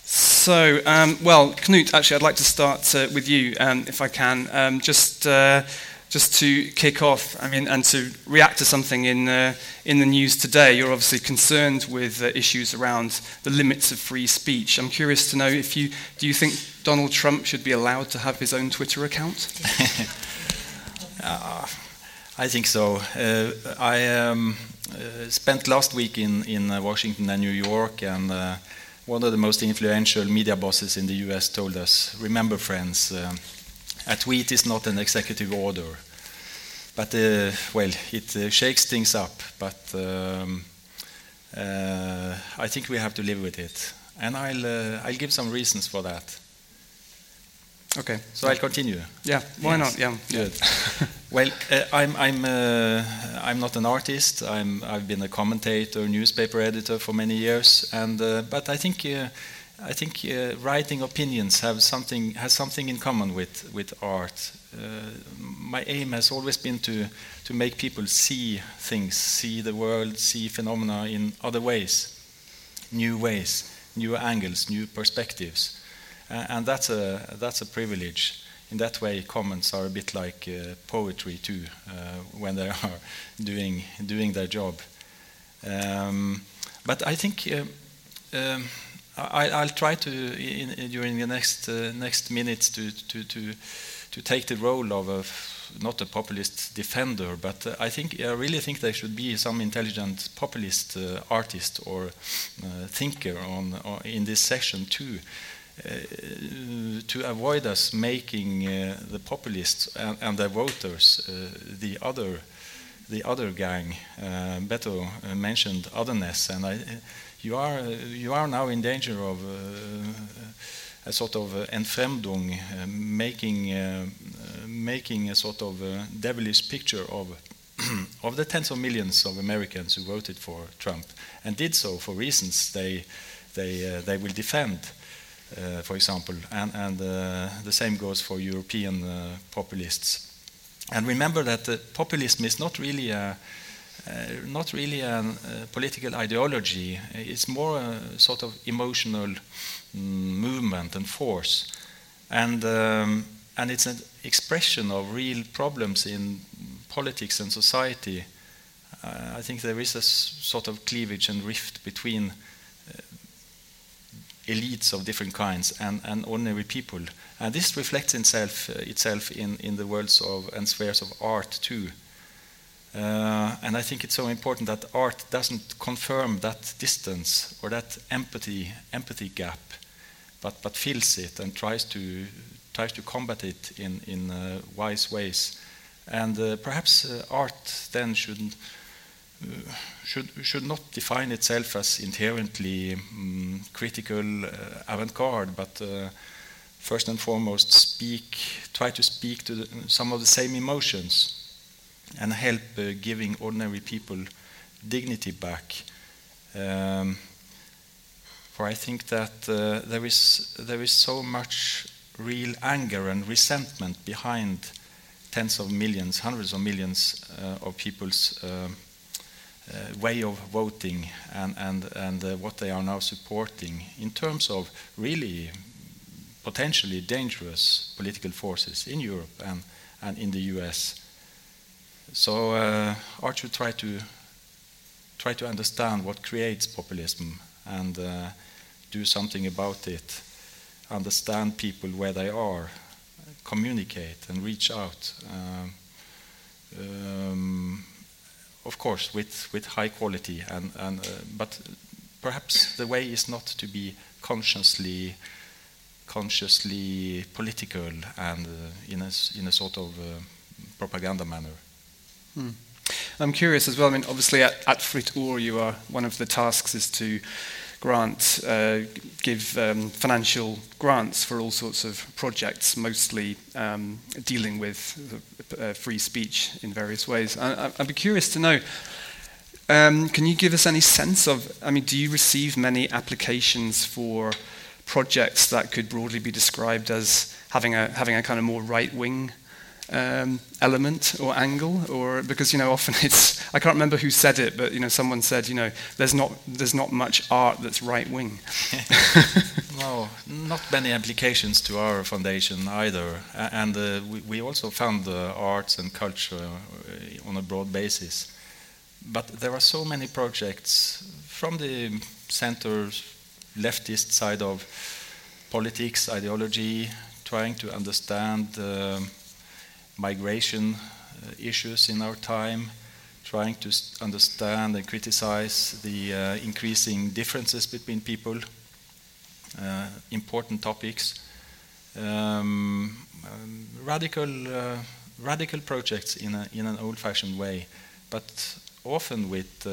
So, um, well, Knut, actually, I'd like to start uh, with you, um, if I can. Um, just uh, just to kick off, I mean, and to react to something in, uh, in the news today, you're obviously concerned with uh, issues around the limits of free speech. I'm curious to know if you do you think Donald Trump should be allowed to have his own Twitter account? uh, I think so. Uh, I um, uh, spent last week in, in uh, Washington and New York, and one of the most influential media bosses in the US told us, Remember, friends, a tweet is not an executive order. But, uh, well, it uh, shakes things up, but um, uh, I think we have to live with it. And I'll, uh, I'll give some reasons for that. Okay. So I'll continue. Yeah, why yes. not? Yeah. Good. well, uh, I'm, I'm, uh, I'm not an artist. I'm, I've been a commentator, newspaper editor for many years, and, but I think I think uh, writing opinions have something has something in common with with art. Uh, my aim has always been to to make people see things, see the world, see phenomena in other ways, new ways, new angles, new perspectives, uh, and that's a that's a privilege. In that way, comments are a bit like uh, poetry too, uh, when they are doing doing their job. Um, but I think. Uh, um, I, will try to, in, in, during the next uh, next minutes, to, to, to, to take the role of a not a populist defender, but uh, I think I really think there should be some intelligent populist uh, artist or uh, thinker on, on, in this session too, uh, to avoid us making uh, the populists and, and their voters the other the other gang. Beto mentioned otherness, and I you are you are now in danger of uh, a sort of uh, entfremdung, uh, making making a sort of devilish picture of of the tens of millions of Americans who voted for Trump and did so for reasons they they they will defend. uh, for example, and, and uh, the same goes for European uh, populists. And remember that populism is not really a uh, not really a uh, political ideology. It's more a sort of emotional mm, movement and force, and um, and it's an expression of real problems in politics and society. Uh, I think there is a sort of cleavage and rift between uh, elites of different kinds and, and ordinary people. And this reflects itself, uh, itself in, in the worlds of and spheres of art too. Uh, and I think it's so important that art doesn't confirm that distance or that empathy, empathy gap, but, but fills it and tries to, tries to combat it in, in uh, wise ways. And uh, perhaps uh, art then should, uh, should, should not define itself as inherently um, critical, uh, avant garde, but first and foremost speak, try to speak to the, some of the same emotions and help uh, giving ordinary people dignity back. Um, for I think that uh, there is there is so much real anger and resentment behind tens of millions, hundreds of millions uh, of people's uh, way of voting and and and uh, what they are now supporting in terms of really potentially dangerous political forces in Europe and and in the U.S. So uh, should try to try to understand what creates populism and uh, do something about it. Understand people where they are, communicate and reach out. Um, um, of course, with with high quality and and uh, but perhaps the way is not to be consciously consciously political and uh, in a in a sort of uh, propaganda manner. Hmm. I'm curious as well. I mean, obviously, at, at you are one of the tasks is to grant, uh, give um, financial grants for all sorts of projects, mostly um, dealing with uh, free speech in various ways. I, would be curious to know. Um, can you give us any sense of? I mean, do you receive many applications for projects that could broadly be described as having a having a kind of more right wing um, element or angle, or because you know often it's I can't remember who said it, but you know someone said you know there's not there's not much art that's right wing. no, not many applications to our foundation either, and uh, we, we also found the arts and culture uh, on a broad basis. But there are so many projects from the center leftist side of politics, ideology, trying to understand. Um, migration uh, issues in our time, trying to understand and criticize the uh, increasing differences between people, uh, important topics, um, um, radical, radical projects in, a, in an old-fashioned way, but often with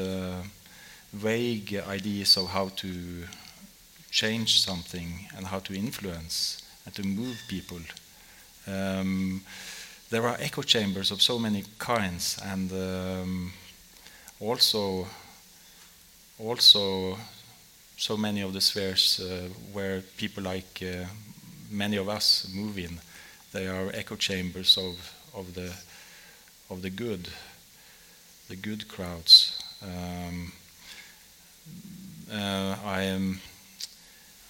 vague ideas of how to change something and how to influence and to move people. Um, there are echo chambers of so many kinds, and um, also also so many of the spheres uh, where people like uh, many of us move in. They are echo chambers of of the of the good, the good crowds. Um, uh, I am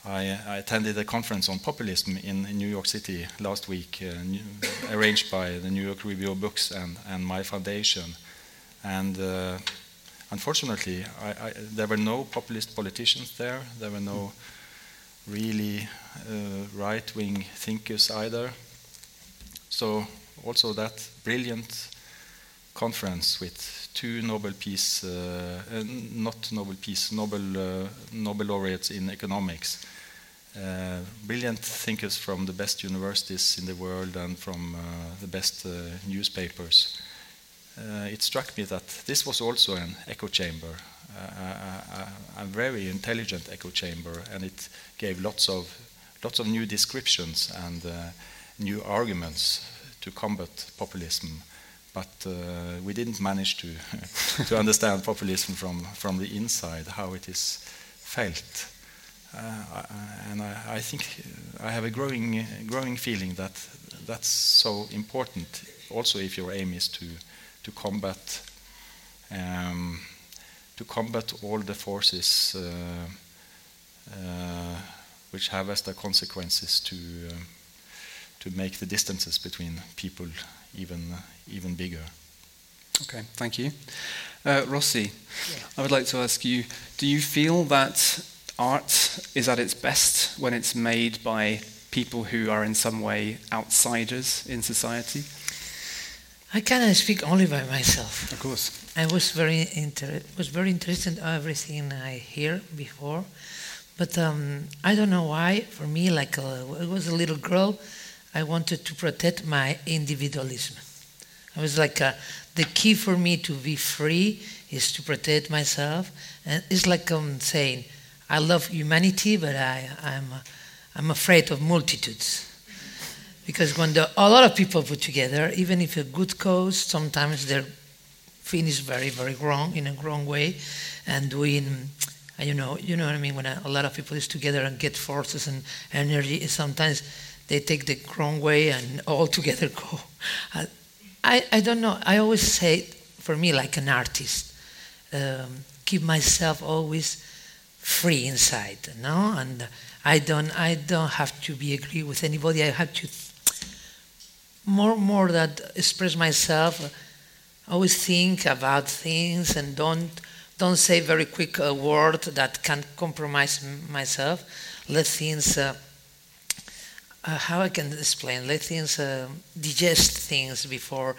I, I, attended a conference on populism in, in New York City last week, uh, arranged by the New York Review of Books and, and my foundation. And uh, unfortunately, I, I, there were no populist politicians there. There were no really uh, right wing thinkers either. So, also that brilliant conference with two Nobel Peace, uh, uh, not Nobel Peace, Nobel, uh, Nobel laureates in economics uh, brilliant thinkers from the best universities in the world and from uh, the best uh, newspapers. it struck me that this was also an echo chamber, a, a, very intelligent echo chamber, and it gave lots of lots of new descriptions and new arguments to combat populism but uh, we didn't manage to to understand populism from from the inside, how it is felt. uh, and I, I, think I have a growing, growing feeling that that's so important. Also, if your aim is to to combat um, to combat all the forces uh, uh, which have as their consequences to uh, to make the distances between people even even bigger. Okay, thank you. Uh, Rossy, yeah. I would like to ask you do you feel that art is at its best when it's made by people who are in some way outsiders in society? I cannot speak only by myself. Of course. I was very inter- was very interested in everything I hear before, but um, I don't know why. For me, like a, I was a little girl, I wanted to protect my individualism. I was like a, the key for me to be free is to protect myself, and it's like I'm saying, I love humanity, but I, I'm I'm afraid of multitudes. Because when the, a lot of people put together, even if a good cause, sometimes they're finished very, very wrong, in a wrong way, and doing, you know, you know what I mean, when a, a lot of people is together and get forces and energy, sometimes they take the wrong way and all together go. I, I don't know, I always say, for me, like an artist, um, keep myself always free inside, no? And I don't, I don't have to be agree with anybody. I have to more more that express myself always think about things and don't don't say very quick a word that can compromise myself let things uh, uh, how i can explain let things uh, digest things before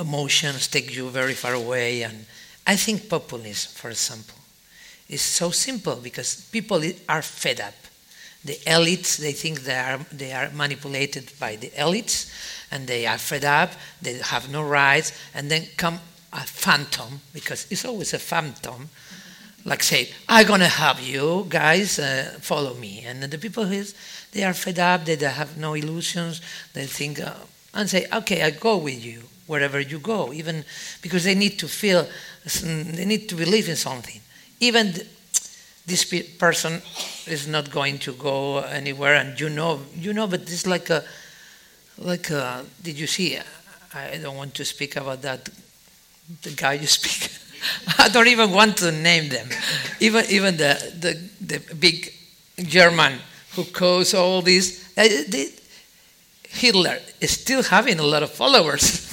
emotions take you very far away and i think populism for example is so simple because people are fed up the elites, they think they are, they are manipulated by the elites and they are fed up, they have no rights, and then come a phantom, because it's always a phantom, like say, I'm gonna have you guys uh, follow me. And the people who is, they are fed up, they, have no illusions, they think, uh, and say, okay, I go with you wherever you go, even because they need to feel, they need to believe in something. Even this person is not going to go anywhere and you know you know but it's like a like a, did you see i don't want to speak about that the guy you speak i don't even want to name them even even the the, the big german who caused all this uh, Hitler is still having a lot of followers.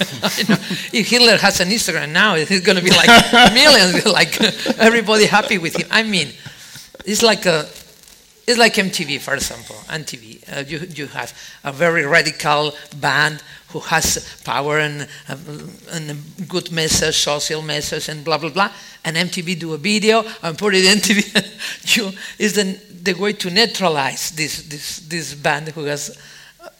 if Hitler has an Instagram now, it's going to be like millions, like everybody happy with him. I mean, it's like a it's like MTV, for example. MTV, uh, you, you have a very radical band who has power and, uh, and a good message, social message, and blah blah blah. And MTV do a video and put it in TV. you, is the, the way to neutralize this, this, this band who has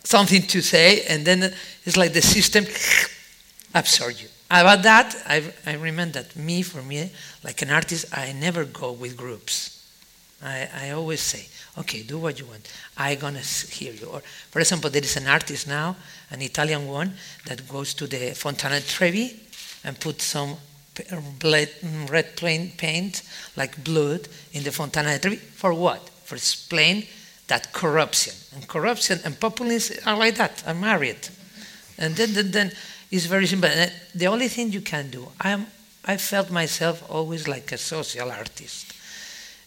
something to say, and then it's like the system absorbs you. About that, I, I remember that me, for me, like an artist, I never go with groups. I, I always say, okay, do what you want. I'm going to hear you. Or, for example, there is an artist now, an Italian one, that goes to the Fontana Trevi and puts some red mm, paint, like blood, in the Fontana Trevi. For what? For explain that corruption. And corruption and populism are like that, are married. And then, then, then it's very simple. And the only thing you can do, I, am, I felt myself always like a social artist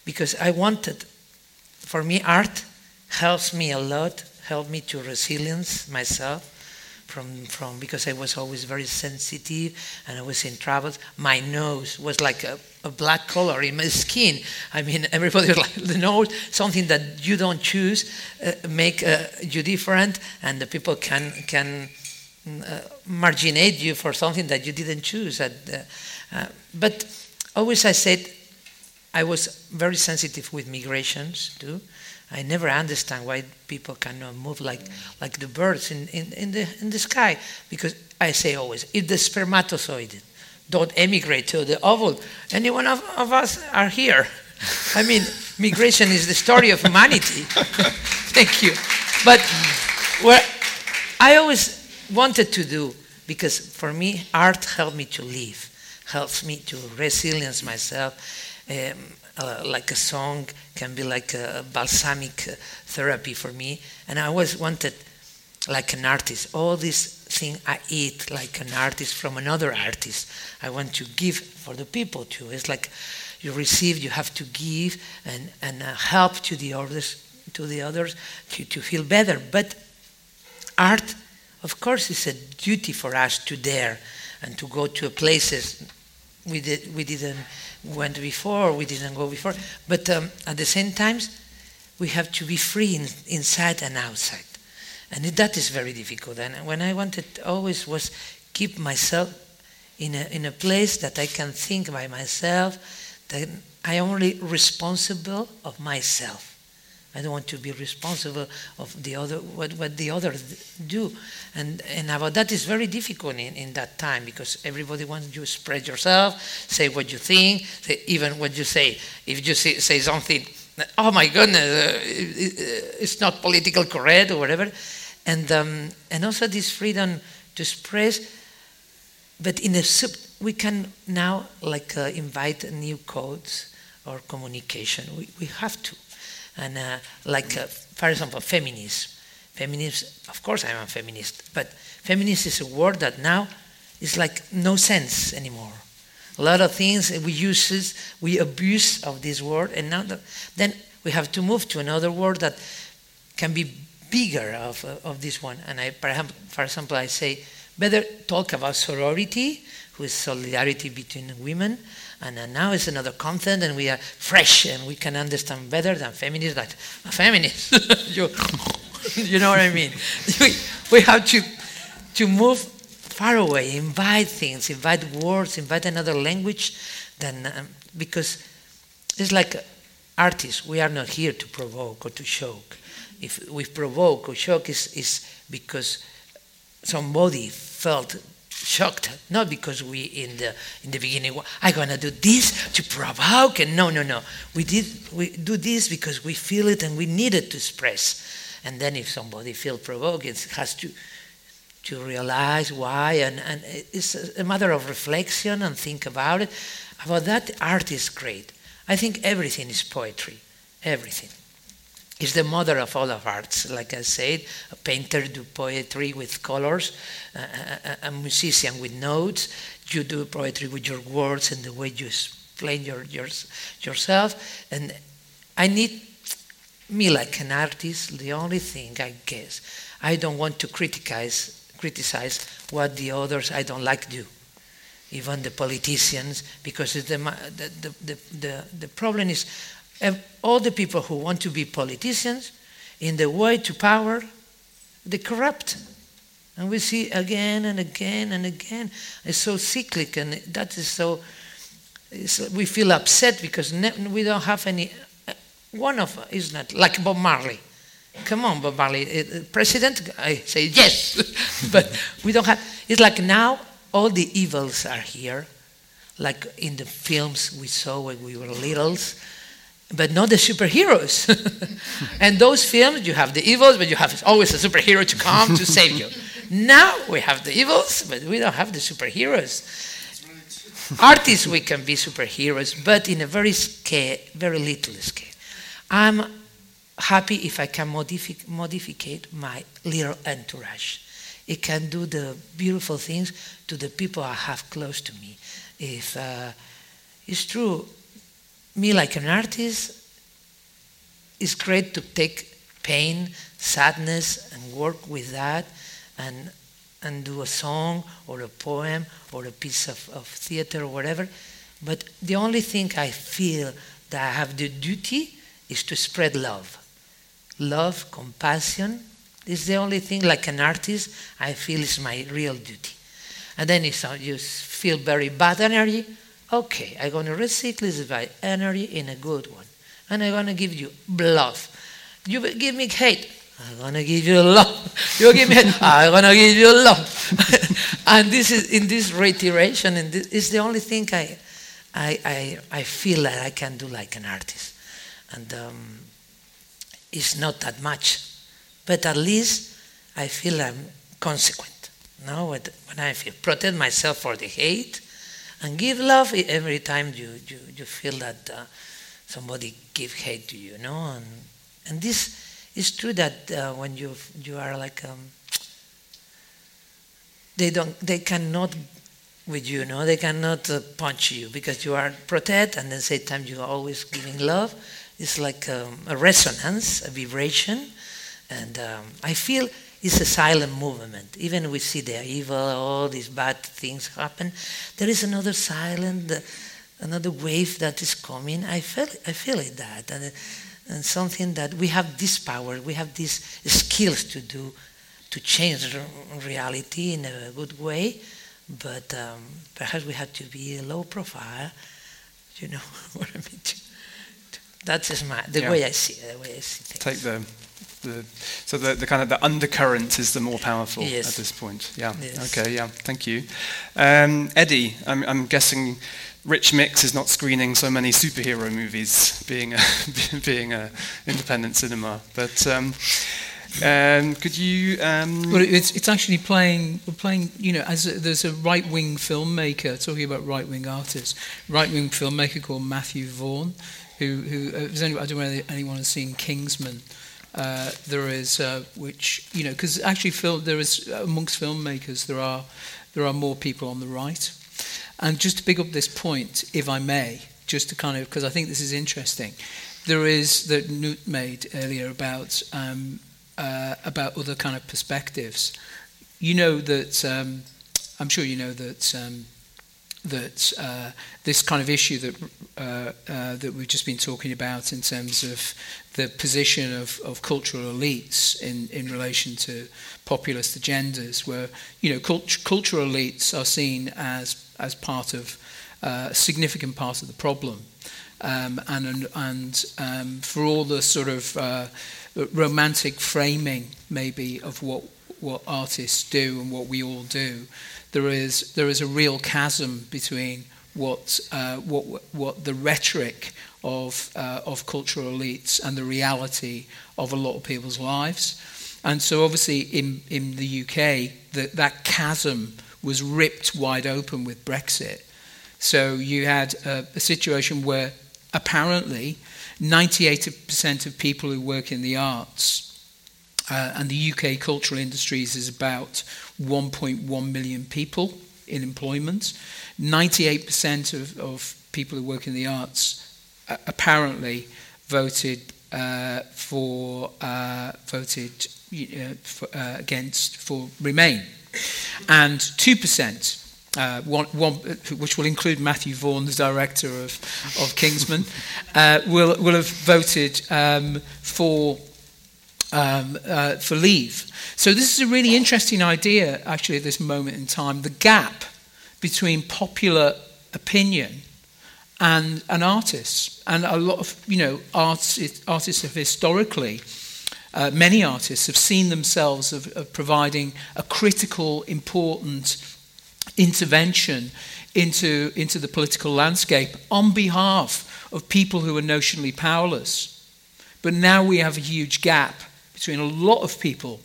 because I wanted, for me, art helps me a lot, helped me to resilience myself. From, from because I was always very sensitive and I was in trouble. My nose was like a, a black color in my skin. I mean, everybody was like, the nose, something that you don't choose, uh, make uh, you different, and the people can can uh, marginate you for something that you didn't choose. Uh, uh, but always I said, I was very sensitive with migrations too. I never understand why people cannot move like, like the birds in, in, in, the, in the sky. Because I say always, if the spermatozoid don't emigrate to the ovule, any one of, of us are here. I mean, migration is the story of humanity. Thank you. But what I always wanted to do, because for me, art helped me to live, helps me to resilience myself um, uh, like a song can be like a balsamic uh, therapy for me. And I always wanted, like an artist, all this thing I eat like an artist from another artist. I want to give for the people too. It's like you receive, you have to give and, and uh, help to the others, to the others to, to feel better. But art, of course, is a duty for us to dare and to go to places we, did, we didn't went before, we didn't go before. But um, at the same time, we have to be free in, inside and outside. And that is very difficult. And when I wanted always was keep myself in a, in a place that I can think by myself, that I am only responsible of myself. I don't want to be responsible of the other what, what the others do. And and about that is very difficult in, in that time because everybody wants you to spread yourself, say what you think, say even what you say. If you say, say something, oh my goodness, uh, it, it's not political correct or whatever. And um, and also this freedom to express, but in a sub we can now like uh, invite new codes or communication. We, we have to and uh, like uh, for example feminism feminism of course i'm a feminist but feminist is a word that now is like no sense anymore. A lot of things we use we abuse of this word and now the, then we have to move to another word that can be bigger of, uh, of this one. And i perhaps for example i say better talk about sorority who is solidarity between women and uh, now it's another content, and we are fresh, and we can understand better than feminists. That a feminist, you, you know what I mean? We, we have to to move far away, invite things, invite words, invite another language, than um, because it's like artists. We are not here to provoke or to shock. If we provoke or shock, is is because somebody felt shocked. Not because we in the in the beginning i'm to do this to provoke and no no no. We did we do this because we feel it and we need it to express. And then if somebody feels provoked it has to to realize why. And, and it's a matter of reflection and think about it. About that art is great. I think everything is poetry. Everything is the mother of all of arts. Like I said, a painter do poetry with colors, a, a, a, musician with notes. You do poetry with your words and the way you explain your, your, yourself. And I need me like an artist. The only thing I guess I don't want to criticize criticize what the others I don't like do. Even the politicians, because the, the, the, the, the problem is all the people who want to be politicians, in the way to power, they corrupt. And we see again and again and again. It's so cyclic, and that is so. we feel upset because we don't have any. Uh, one of is not like Bob Marley. Come on, Bob Marley, uh, president. I say yes, but we don't have. It's like now all the evils are here, like in the films we saw when we were littles but not the superheroes. and those films, you have the evils, but you have always a superhero to come to save you. Now we have the evils, but we don't have the superheroes. Artists, we can be superheroes, but in a very scale, very little scale. I'm happy if I can modificate my little entourage. It can do the beautiful things to the people I have close to me. If uh, it's true, me like an artist, it's great to take pain, sadness, and work with that and, and do a song or a poem or a piece of, of theater or whatever. But the only thing I feel that I have the duty is to spread love. Love, compassion is the only thing, like an artist, I feel is my real duty. And then if uh, you feel very bad energy, Okay, I'm going to recycle this energy in a good one. And I'm going to give you love. You give me hate. I'm going to give you love. You give me hate. I'm going to give you love. and this is in this reiteration, and this is the only thing I, I, I, I feel that I can do like an artist. And um, it's not that much. But at least I feel I'm consequent. No, when I feel protect myself for the hate, and give love every time you, you, you feel that uh, somebody give hate to you, you know. And and this is true that uh, when you you are like um, they don't they cannot with you, no, they cannot uh, punch you because you are protected, and at the same time you are always giving love. It's like um, a resonance, a vibration, and um, I feel it's a silent movement. Even we see the evil, all these bad things happen, there is another silent, another wave that is coming. I feel, I feel it that, and, and something that we have this power, we have these skills to do, to change reality in a good way, but um, perhaps we have to be low profile. You know what I mean? That is my the yeah. way I see it, the way I see things. Take the the, so the, the kind of the undercurrent is the more powerful yes. at this point. Yeah. Yes. Okay. Yeah. Thank you, um, Eddie. I'm, I'm, guessing Rich Mix is not screening so many superhero movies, being a, being a independent cinema. But um, um, could you? Um, well, it's, it's actually playing. Playing. You know, as a, there's a right-wing filmmaker talking about right-wing artists. Right-wing filmmaker called Matthew Vaughn, who who uh, I don't know whether anyone has seen Kingsman. Uh, there is, uh, which you know, because actually, film there is amongst filmmakers there are there are more people on the right, and just to pick up this point, if I may, just to kind of because I think this is interesting, there is that Knut made earlier about um, uh, about other kind of perspectives. You know that um, I'm sure you know that. Um, that uh, this kind of issue that uh, uh, that we've just been talking about in terms of the position of, of cultural elites in, in relation to populist agendas, where you know cult- cultural elites are seen as as part of uh, a significant part of the problem, um, and and um, for all the sort of uh, romantic framing maybe of what what artists do and what we all do, there is there is a real chasm between what uh, what what the rhetoric of uh, of cultural elites and the reality of a lot of people's lives. And so, obviously, in in the UK, that that chasm was ripped wide open with Brexit. So you had a, a situation where apparently 98% of people who work in the arts uh, and the UK cultural industries is about 1.1 million people in employment. 98% of, of people who work in the arts uh, apparently voted uh, for uh, voted uh, for, uh, against for Remain, and two percent. Uh, one, one, which will include Matthew Vaughn, the director of, of Kingsman, will, will have voted um, for um, uh, for leave. So this is a really interesting idea, actually, at this moment in time. The gap between popular opinion and an artist, and a lot of you know artists, artists have historically. Uh, many artists have seen themselves of, of providing a critical, important intervention into, into the political landscape on behalf of people who are notionally powerless. But now we have a huge gap between a lot of people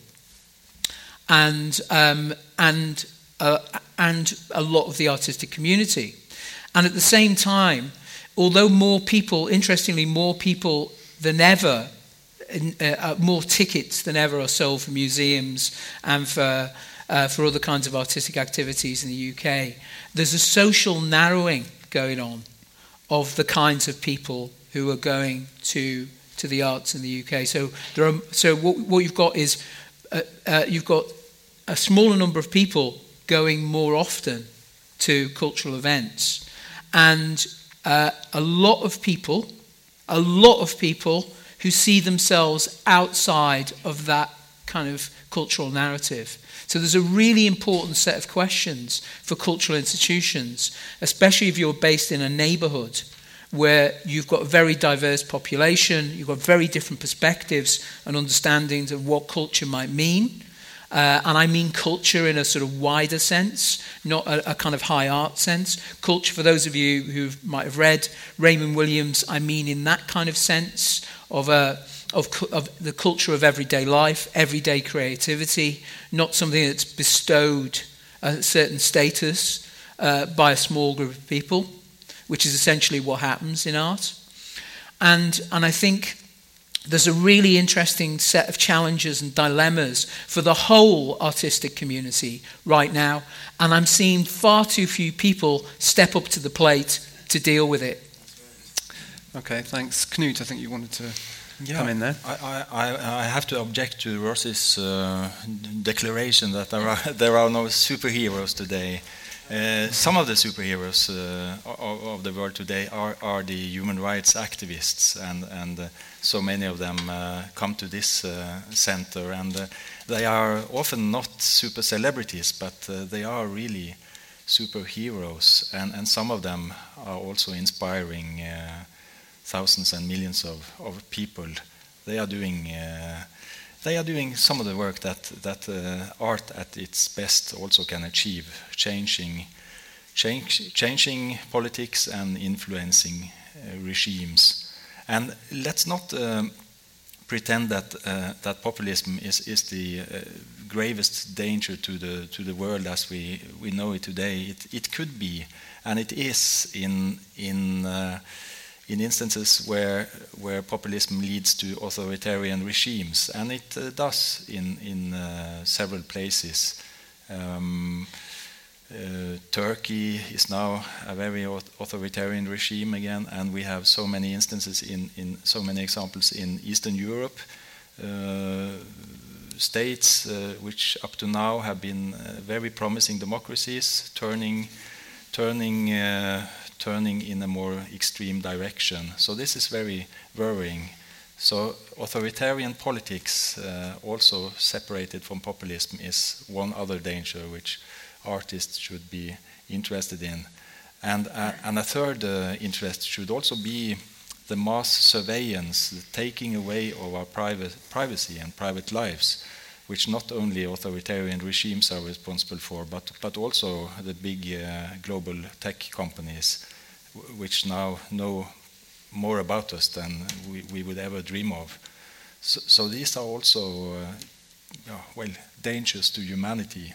and, um, and, uh, and a lot of the artistic community. And at the same time, although more people, interestingly, more people than ever, uh, uh, more tickets than ever are sold for museums and for, uh, for other kinds of artistic activities in the UK, there's a social narrowing going on of the kinds of people who are going to to the arts in the UK. So there are, so what, what you've got is uh, uh, you've got a smaller number of people going more often to cultural events, and uh, a lot of people, a lot of people who see themselves outside of that kind of cultural narrative. So there's a really important set of questions for cultural institutions, especially if you're based in a neighborhood where you've got a very diverse population, you've got very different perspectives and understandings of what culture might mean. Uh, and I mean culture in a sort of wider sense, not a, a, kind of high art sense. Culture, for those of you who might have read Raymond Williams, I mean in that kind of sense of, a, of, of the culture of everyday life, everyday creativity, not something that's bestowed a certain status uh, by a small group of people, which is essentially what happens in art. And, and I think there's a really interesting set of challenges and dilemmas for the whole artistic community right now. And I'm seeing far too few people step up to the plate to deal with it. Okay, thanks. Knut, I think you wanted to Yeah, come in there. I, I, I have to object to Rossy's uh, declaration that there are, there are no superheroes today. Uh, some of the superheroes uh, of, of the world today are, are the human rights activists, and, and uh, so many of them uh, come to this uh, center, and uh, they are often not super celebrities, but they are really superheroes, and, and some of them are also inspiring thousands and millions of, of people. They are doing uh, they are doing some of the work that that uh, art at its best also can achieve, changing change, changing politics and influencing uh, regimes. And let's not um, pretend that uh, that populism is is the uh, gravest danger to the to the world as we we know it today. It it could be, and it is in in uh, in instances where, where populism leads to authoritarian regimes, and it uh, does in, in uh, several places. Um, uh, Turkey is now a very authoritarian regime again, and we have so many instances in, in so many examples in Eastern Europe. Uh, states uh, which up to now have been uh, very promising democracies turning turning turning in a more extreme direction. So this is very worrying. So authoritarian politics, uh, also separated from populism, is one other danger which artists should be interested in. And, uh, and a third uh, interest should also be the mass surveillance, the taking away of our private privacy and private lives, which not only authoritarian regimes are responsible for, but, but also the big uh, global tech companies which now know more about us than we, we would ever dream of. So, so these are also, uh, well, dangers to humanity,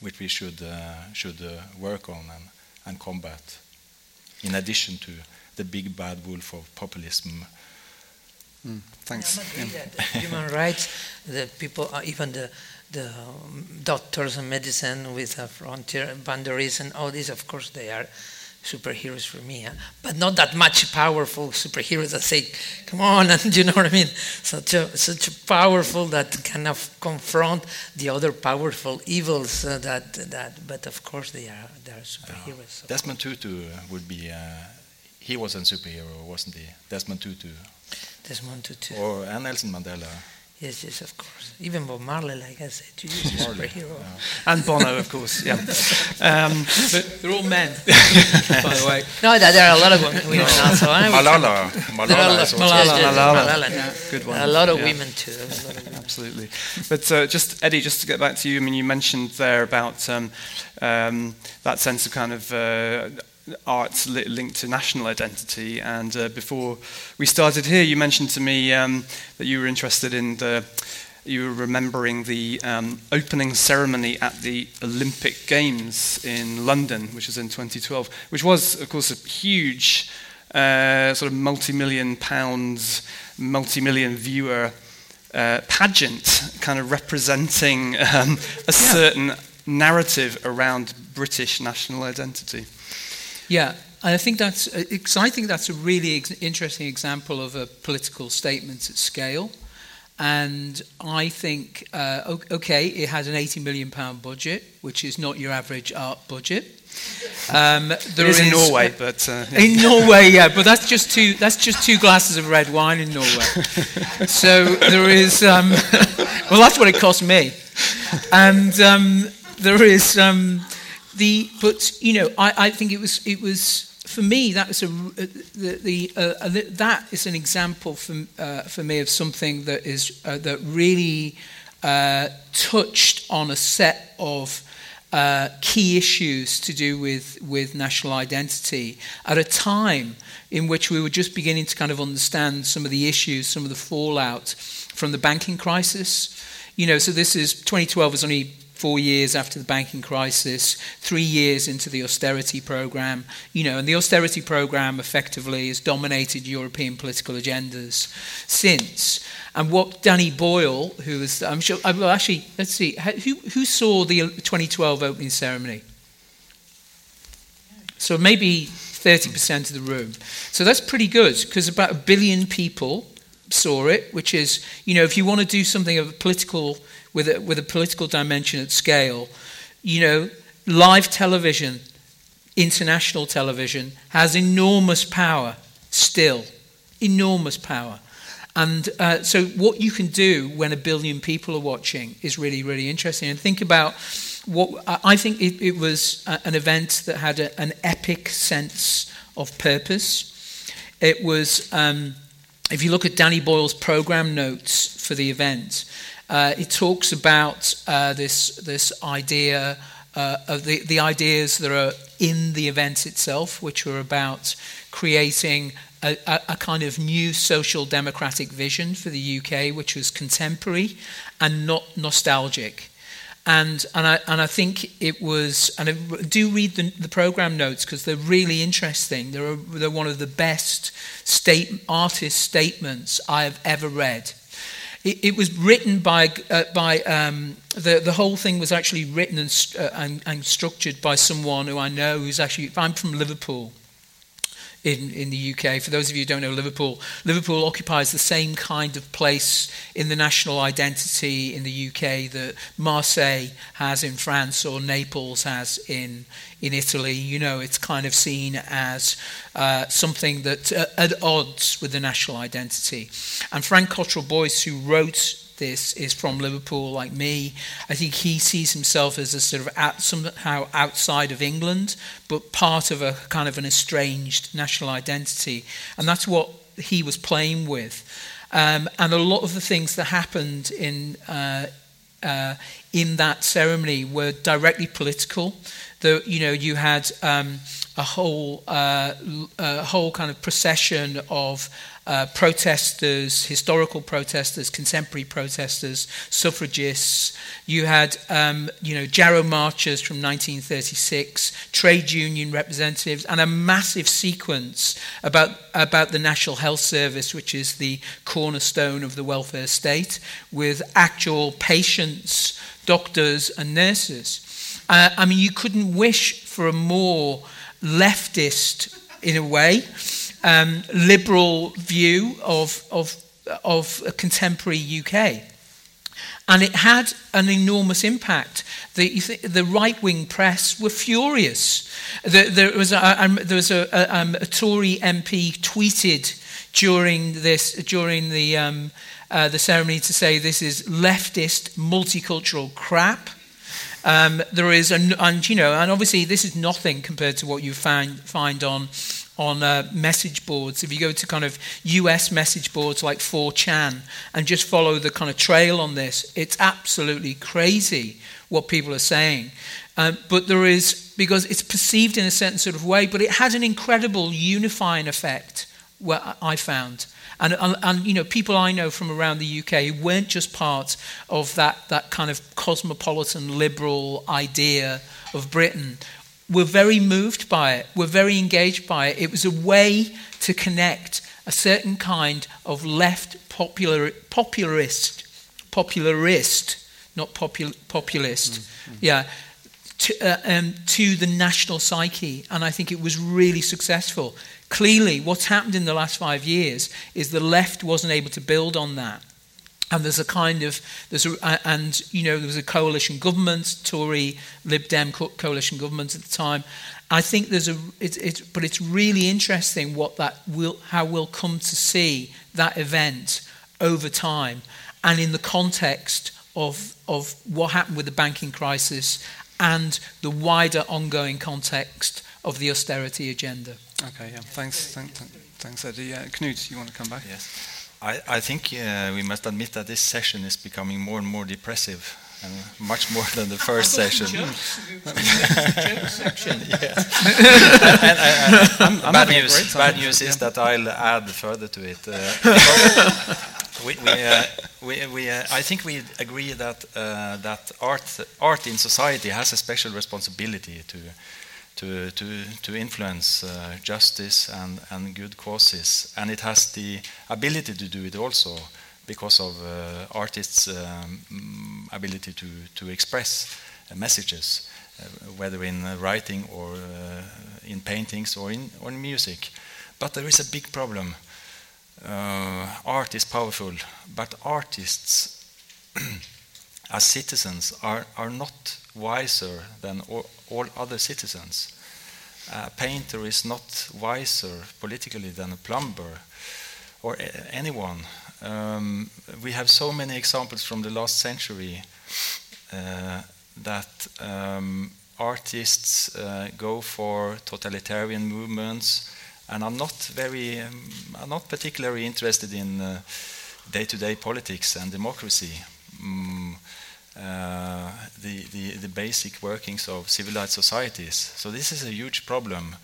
which we should uh, should uh, work on and, and combat. In addition to the big bad wolf of populism. Mm, thanks. Yeah, human rights, the people, uh, even the the um, doctors and medicine with frontier boundaries and all this, of course, they are superheroes for me, huh? but not that much powerful superheroes that say, "Come on," and you know what I mean. Such a such a powerful that kind of confront the other powerful evils uh, that that. But of course, they are they are superheroes. So. Desmond Tutu would be. Uh, he was a superhero, wasn't he? Desmond Tutu. Desmond Tutu. Or and Nelson Mandela. Yes, yes, of course. Even Bob Marley, like I said, you use a superhero. Yeah. And Bono, of course, yeah. Um, but they're all men, by the way. No, there are a lot of women, women no. also. Malala. Malala. Malala. Malala. Malala. Malala. Yeah. Good one. A lot of yeah. women too. Of women. Absolutely. But uh, just, Eddie, just to get back to you, I mean, you mentioned there about um, um, that sense of kind of uh, arts li- linked to national identity. And uh, before we started here, you mentioned to me um, that you were interested in the, you were remembering the um, opening ceremony at the Olympic Games in London, which was in 2012, which was, of course, a huge uh, sort of multi-million pounds, multi-million viewer uh, pageant, kind of representing um, a yeah. certain narrative around British national identity. Yeah, I think that's I think that's a really ex- interesting example of a political statement at scale. And I think, uh, okay, it has an 80 million pound budget, which is not your average art budget. Um, there is, is in Norway, but uh, yeah. in Norway, yeah, but that's just two. That's just two glasses of red wine in Norway. so there is. Um, well, that's what it cost me, and um, there is. Um, the but you know I, I think it was it was for me that was a the, the uh, that is an example for uh, for me of something that is uh, that really uh, touched on a set of uh, key issues to do with with national identity at a time in which we were just beginning to kind of understand some of the issues, some of the fallout from the banking crisis. You know, so this is 2012 was only four years after the banking crisis, three years into the austerity program. You know, and the austerity program effectively has dominated European political agendas since. And what Danny Boyle, who was, I'm sure, uh, well, actually, let's see, who, who saw the 2012 opening ceremony? So maybe 30% of the room. So that's pretty good because about a billion people saw it, which is, you know, if you want to do something of a political, with a, with a political dimension at scale, you know, live television, international television, has enormous power still. Enormous power. And uh, so, what you can do when a billion people are watching is really, really interesting. And think about what I think it, it was an event that had a, an epic sense of purpose. It was, um, if you look at Danny Boyle's program notes for the event, uh, it talks about uh, this, this idea uh, of the, the ideas that are in the event itself, which are about creating a, a, a, kind of new social democratic vision for the UK, which was contemporary and not nostalgic. And, and, I, and I think it was, and I do read the, the program notes because they're really interesting. They're, they're one of the best state, artist statements I have ever read. It, was written by, uh, by um, the, the whole thing was actually written and, uh, and, and structured by someone who I know who's actually, I'm from Liverpool in, in the UK. For those of you who don't know Liverpool, Liverpool occupies the same kind of place in the national identity in the UK that Marseille has in France or Naples has in, in Italy. You know, it's kind of seen as uh, something that uh, at odds with the national identity. And Frank Cottrell Boyce, who wrote this is from Liverpool, like me. I think he sees himself as a sort of out, somehow outside of England, but part of a kind of an estranged national identity. And that's what he was playing with. Um, and a lot of the things that happened in, uh, uh, in that ceremony were directly political. The, you know, you had um, a whole, uh, a whole kind of procession of uh, protesters, historical protesters, contemporary protesters, suffragists. You had, um, you know, Jarrow marchers from 1936, trade union representatives, and a massive sequence about, about the National Health Service, which is the cornerstone of the welfare state, with actual patients, doctors, and nurses. Uh, I mean, you couldn't wish for a more leftist, in a way, um, liberal view of, of, of a contemporary UK. And it had an enormous impact. The, the right wing press were furious. There, there was, a, um, there was a, a, um, a, Tory MP tweeted during, this, during the, um, uh, the ceremony to say this is leftist multicultural crap. Um, there is, an, and you know, and obviously this is nothing compared to what you find find on on uh, message boards. If you go to kind of US message boards like 4chan and just follow the kind of trail on this, it's absolutely crazy what people are saying. Um, but there is, because it's perceived in a certain sort of way, but it has an incredible unifying effect, what I found. And, and, and, you know, people I know from around the UK who weren't just part of that, that kind of cosmopolitan liberal idea of Britain were very moved by it, were very engaged by it. It was a way to connect a certain kind of left popular, popularist, popularist, not popul, populist, mm-hmm. yeah, to, uh, um, to the national psyche. And I think it was really successful. Clearly, what's happened in the last five years is the left wasn't able to build on that. And there's a kind of there's a, and you know there was a coalition government Tory Lib Dem co- coalition government at the time. I think there's a but it's really interesting what that will how we'll come to see that event over time and in the context of of what happened with the banking crisis and the wider ongoing context of the austerity agenda. Okay yeah. Thanks thanks thanks Eddie. Uh, Knut you want to come back? Yes. I, I think uh, we must admit that this session is becoming more and more depressive. And much more than the first session. bad news, bad news is that I'll add further to it. Uh, we, we, uh, we, we, uh, I think we agree that uh, that art art in society has a special responsibility to to to, to influence uh, justice and, and good causes, and it has the ability to do it also because of uh, artists' um, ability to to express uh, messages, whether in writing or in paintings or in or in music. But there is a big problem uh, art is powerful, but artists as citizens are, are not wiser than all, other citizens. A painter is not wiser politically than a plumber or anyone. Um, we have so many examples from the last century uh, that um, artists uh, go for totalitarian movements and I'm not very, um, I'm not particularly interested in uh, day-to-day politics and democracy. Mm, the, the, the, basic workings of civilized societies. So this is a huge problem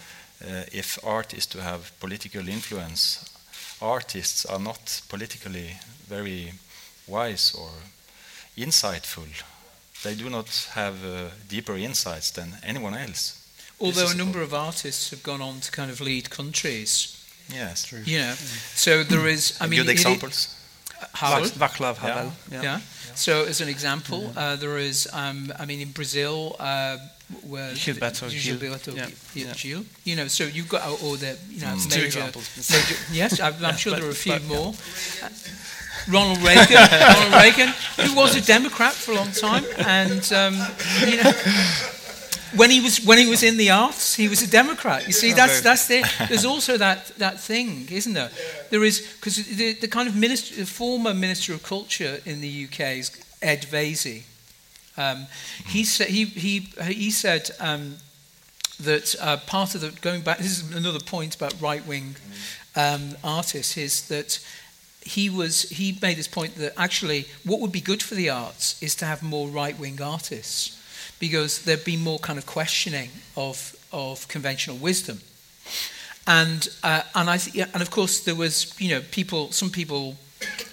uh, if art is to have political influence. Artists are not politically very wise or insightful. They do not have uh, deeper insights than anyone else. Although a number of artists have gone on to kind of lead countries. Yes, true. You know, so there is. I mean, good examples. Havel. Václav Havel. Yeah. yeah. Yeah. So, as an example, uh, there is. Um, I mean, in Brazil, uh, where Gilberto Gil. Gilberto yeah. Gil. Gil. You know, so you've got all the you know mm. major, major. Yes, I'm, I'm sure but, there are a few but, more. Uh, Ronald Reagan, Ronald Reagan, who was a Democrat for a long time, and um, you know when he was when he was in the arts, he was a Democrat. You see, that's that's it. There's also that that thing, isn't there? There is because the, the kind of minister, the former minister of culture in the UK is Ed Vaizey. Um, he said he he he said um, that uh, part of the going back. This is another point about right wing um, artists is that he was he made this point that actually what would be good for the arts is to have more right wing artists because there'd be more kind of questioning of, of conventional wisdom. And, uh, and, I th- and of course, there was, you know, people, some people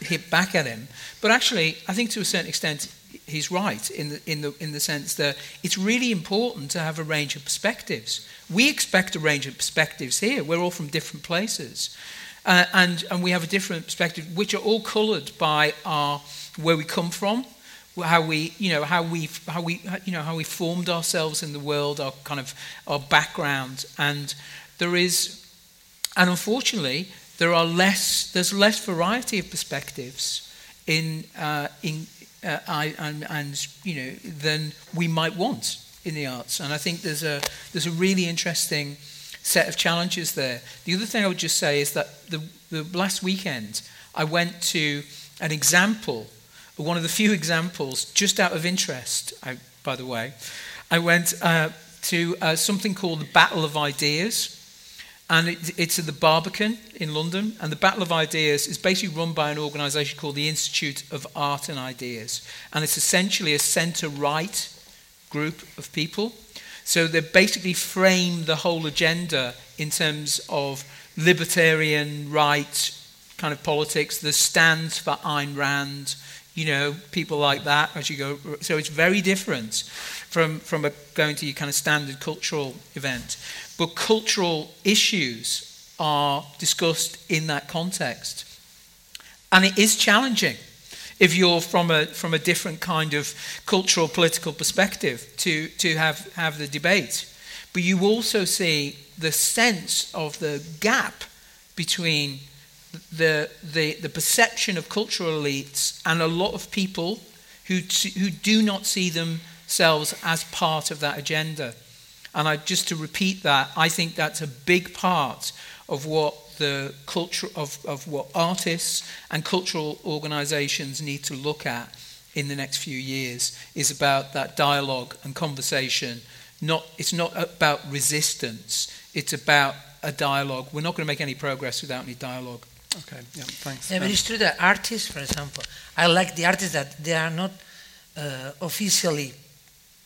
hit back at him. But actually, I think to a certain extent, he's right in the, in, the, in the sense that it's really important to have a range of perspectives. We expect a range of perspectives here. We're all from different places. Uh, and, and we have a different perspective, which are all coloured by our, where we come from, how we, you know, how we, how we, you know, how we formed ourselves in the world, our kind of our background, and there is, and unfortunately, there are less, there's less variety of perspectives in, uh, in, uh, I, and, and you know, than we might want in the arts, and I think there's a, there's a really interesting set of challenges there. The other thing I would just say is that the, the last weekend I went to an example one of the few examples, just out of interest, I, by the way, I went uh, to uh, something called the Battle of Ideas. And it, it's at the Barbican in London. And the Battle of Ideas is basically run by an organisation called the Institute of Art and Ideas. And it's essentially a centre right group of people. So they basically frame the whole agenda in terms of libertarian right kind of politics. The stands for Ayn Rand, you know, people like that as you go. So it's very different from, from a, going to your kind of standard cultural event. But cultural issues are discussed in that context. And it is challenging if you're from a, from a different kind of cultural political perspective to, to have, have the debate. But you also see the sense of the gap between the, the, the perception of cultural elites and a lot of people who, who do not see themselves as part of that agenda. And I, just to repeat that, I think that's a big part of what the culture of, of what artists and cultural organizations need to look at in the next few years is about that dialogue and conversation. Not, it's not about resistance, it's about a dialogue. We're not going to make any progress without any dialogue. Okay, yeah, thanks. Yeah, but it's true that artists, for example, I like the artists that they are not uh, officially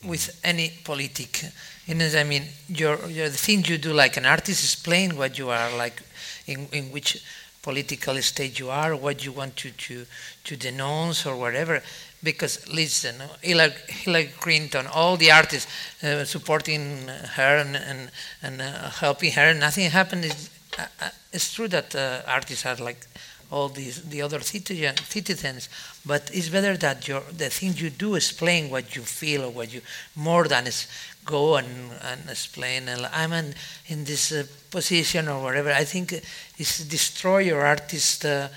with any politic. You know, I mean, your, your the thing you do like an artist is playing what you are like, in, in which political state you are, what you want to, to, to denounce or whatever. Because listen, Hillary, Hillary Clinton, all the artists uh, supporting her and, and, and uh, helping her, nothing happened. It's, uh, uh, it's true that uh, artists are like all these the other citizen, citizens, but it's better that your the things you do explain what you feel or what you more than is go and, and explain. And I'm in, in this uh, position or whatever. I think it's destroy your artist uh,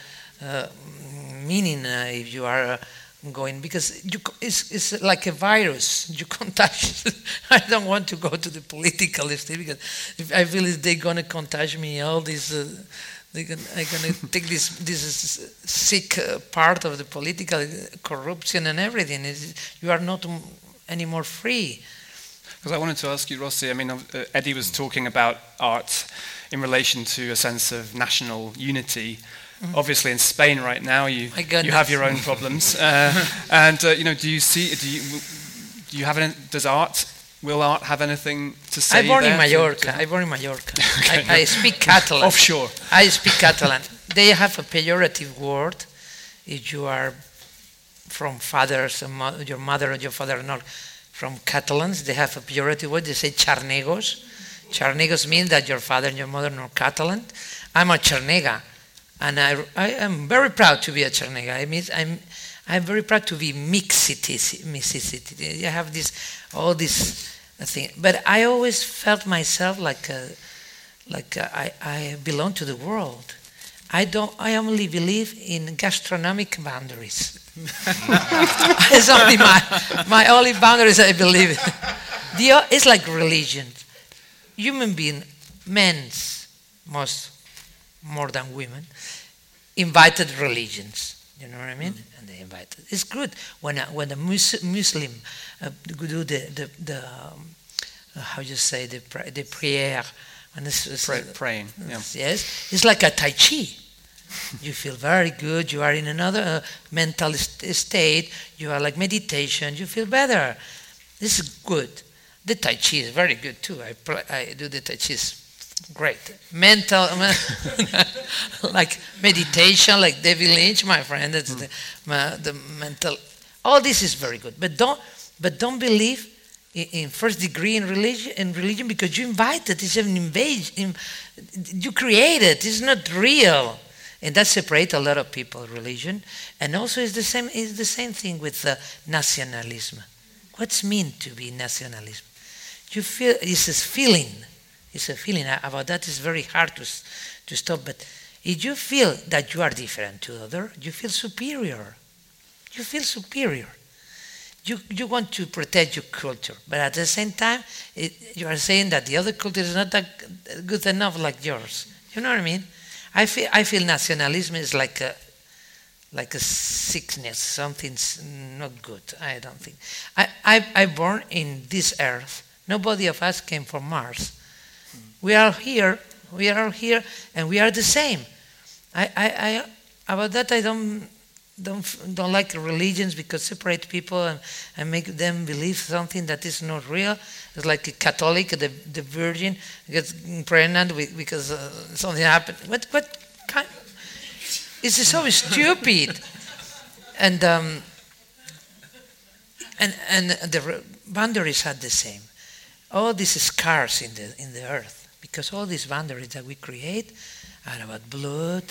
uh, meaning uh, if you are. Going because you, it's, it's like a virus. You contagious. I don't want to go to the political state because if I feel they're gonna contagiate me, all these uh, they're gonna, gonna take this this sick uh, part of the political corruption and everything. It's, you are not anymore free. Because I wanted to ask you, Rossy. I mean, uh, Eddie was talking about art in relation to a sense of national unity. Mm-hmm. Obviously, in Spain right now, you you have your own problems, uh, and uh, you know, do you see? Do you do you have any? Does art? Will art have anything to say? I born in Mallorca. I born in Mallorca. okay. I, I, speak Catalan. Offshore. I speak Catalan. They have a pejorative word if you are from fathers, and your mother or your father are not from Catalans. They have a pejorative word. They say charnegos. Charnegos means that your father and your mother are not Catalan. I'm a charnega and I, I am very proud to be a Charnega. I mean, I'm, I'm very proud to be mixity, mixity. I have this, all this thing. But I always felt myself like, a, like a, I, I belong to the world. I don't. I only believe in gastronomic boundaries. it's only my, my only boundaries I believe. The, it's like religion. Human being, men's most more than women, invited religions. You know what I mean? Mm. And they invited. It's good when a, when a mus- Muslim uh, do the the, the um, uh, how you say the the prayer and this is Pray, praying. Yeah. Yes, it's like a tai chi. you feel very good. You are in another uh, mental st- state. You are like meditation. You feel better. This is good. The tai chi is very good too. I pl- I do the tai chi great. Mental, like meditation, like David Lynch, my friend. That's mm. the, my, the mental. All this is very good, but don't, but don't believe in, in first degree in religion. In religion, because you invited, it's an invasion. You created. It's not real, and that separates a lot of people. Religion, and also it's the same. It's the same thing with uh, nationalism. What's mean to be nationalism? You feel it's a feeling it's a feeling about that is very hard to, to stop. But if you feel that you are different to other, you feel superior. You feel superior. You, you want to protect your culture, but at the same time, it, you are saying that the other culture is not that good enough like yours. You know what I mean? I feel, I feel nationalism is like a, like a sickness, something's not good. I don't think. I, I, I born in this earth. Nobody of us came from Mars. We are here, we are here, and we are the same. I, I, I about that I don't don't don't like religions because separate people and, and make them believe something that is not real. It's like a Catholic, the the Virgin gets pregnant because uh, something happened. What what kind? It's so stupid. And um, and and the boundaries are the same. All these scars in the in the earth because all these boundaries that we create are about blood,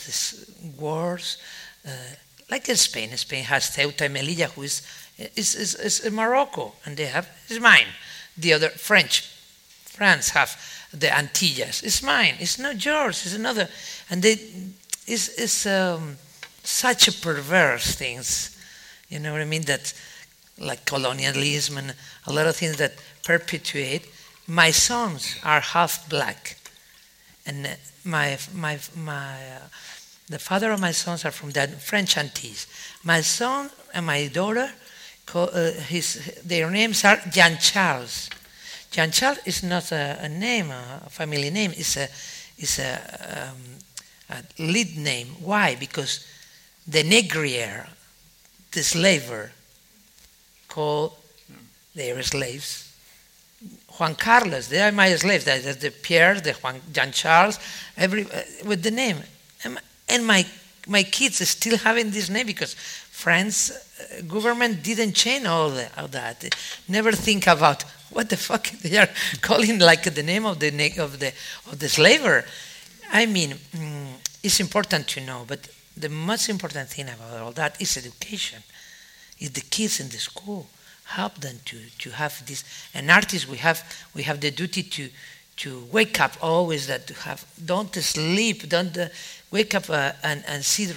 wars. Uh, like in Spain, Spain has Ceuta and Melilla, who is, is, is, is Morocco, and they have, it's mine. The other, French, France have the Antilles. It's mine. It's not yours. It's another. And they, it's, it's um, such a perverse things. You know what I mean? That like colonialism and a lot of things that perpetuate my sons are half black, and my my my uh, the father of my sons are from the French Antilles. My son and my daughter, uh, his their names are Jean Charles. Jean Charles is not a, a name, a family name. It's a it's a, um, a lead name. Why? Because the negrier, the slaver, called their slaves Juan Carlos. They are my slaves. There's the Pierre, the Juan, Jean Charles, every uh, with the name. and my my kids still having this name because France uh, government didn't change all, the, all that. They never think about what the fuck they are calling like the name of the of the of the slaver. I mean, mm, it's important to know, but the most important thing about all that is education. Is the kids in the school help them to, to have this. An artist, we have we have the duty to to wake up always that to have don't sleep, don't uh, wake up uh, and and see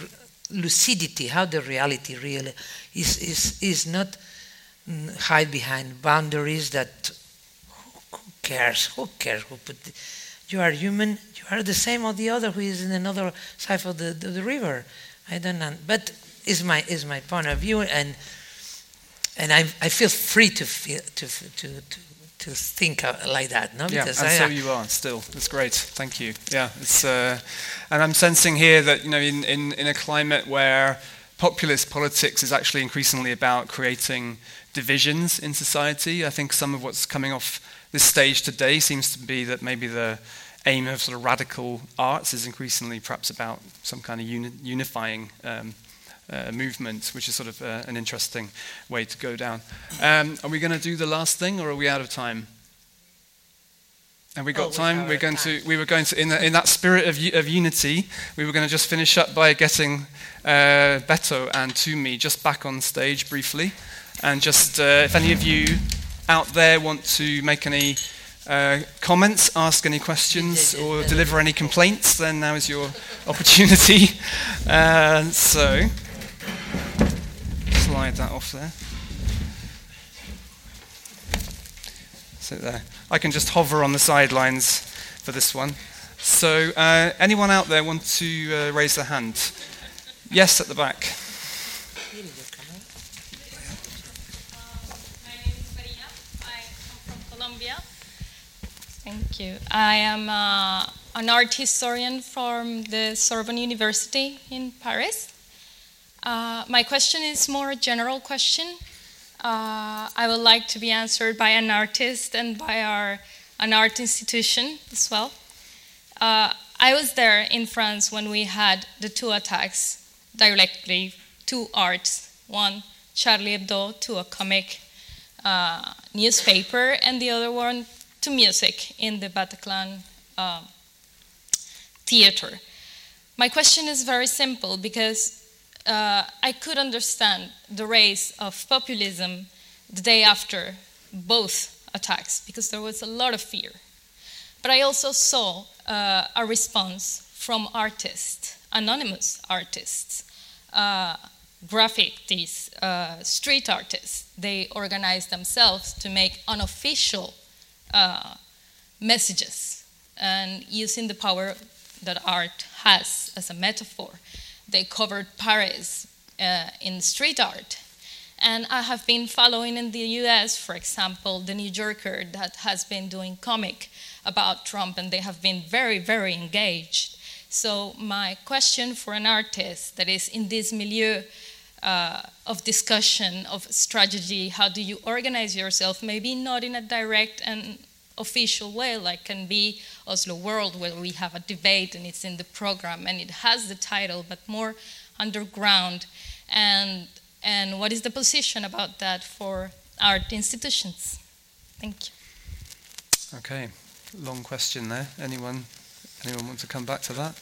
lucidity, how the reality really is is is not mm, hide behind boundaries that who cares? Who cares? Who put the, you are human. You are the same as the other who is in another side of the, the, the river. I don't know, but is my is my point of view, and and I I feel free to feel to to to, to think like that, no? Yeah, and I, so you are still. That's great. Thank you. Yeah, it's, uh, and I'm sensing here that you know, in, in, in a climate where populist politics is actually increasingly about creating divisions in society, I think some of what's coming off this stage today seems to be that maybe the aim of sort of radical arts is increasingly perhaps about some kind of uni- unifying. Um, uh, movement, which is sort of uh, an interesting way to go down. Um, are we going to do the last thing, or are we out of time? Have we got Oh, time? We're going time. to. We were going to, in, the, in that spirit of, of unity, we were going to just finish up by getting uh, Beto and Tumi just back on stage briefly, and just uh, if any of you out there want to make any uh, comments, ask any questions, or deliver any complaints, then now is your opportunity. Uh, so, slide that off there. Sit there. I can just hover on the sidelines for this one. So, uh, anyone out there want to uh, raise their hand? Yes, at the back. Thank you. I am uh, an art historian from the Sorbonne University in Paris. Uh, my question is more a general question. Uh, I would like to be answered by an artist and by our an art institution as well. Uh, I was there in France when we had the two attacks directly to arts. One, Charlie Hebdo, to a comic uh, newspaper, and the other one to music in the Bataclan uh, theater. My question is very simple because uh, I could understand the rise of populism the day after both attacks because there was a lot of fear. But I also saw uh, a response from artists, anonymous artists, uh, graphic, these uh, street artists. They organized themselves to make unofficial uh, messages and using the power that art has as a metaphor. They covered Paris uh, in street art. And I have been following in the US, for example, the New Yorker that has been doing comic about Trump, and they have been very, very engaged. So, my question for an artist that is in this milieu uh, of discussion, of strategy, how do you organize yourself? Maybe not in a direct and official way, like can be Oslo World, where we have a debate and it's in the program and it has the title, but more underground. And and what is the position about that for art institutions? Thank you. Okay, long question there. Anyone? Anyone want to come back to that?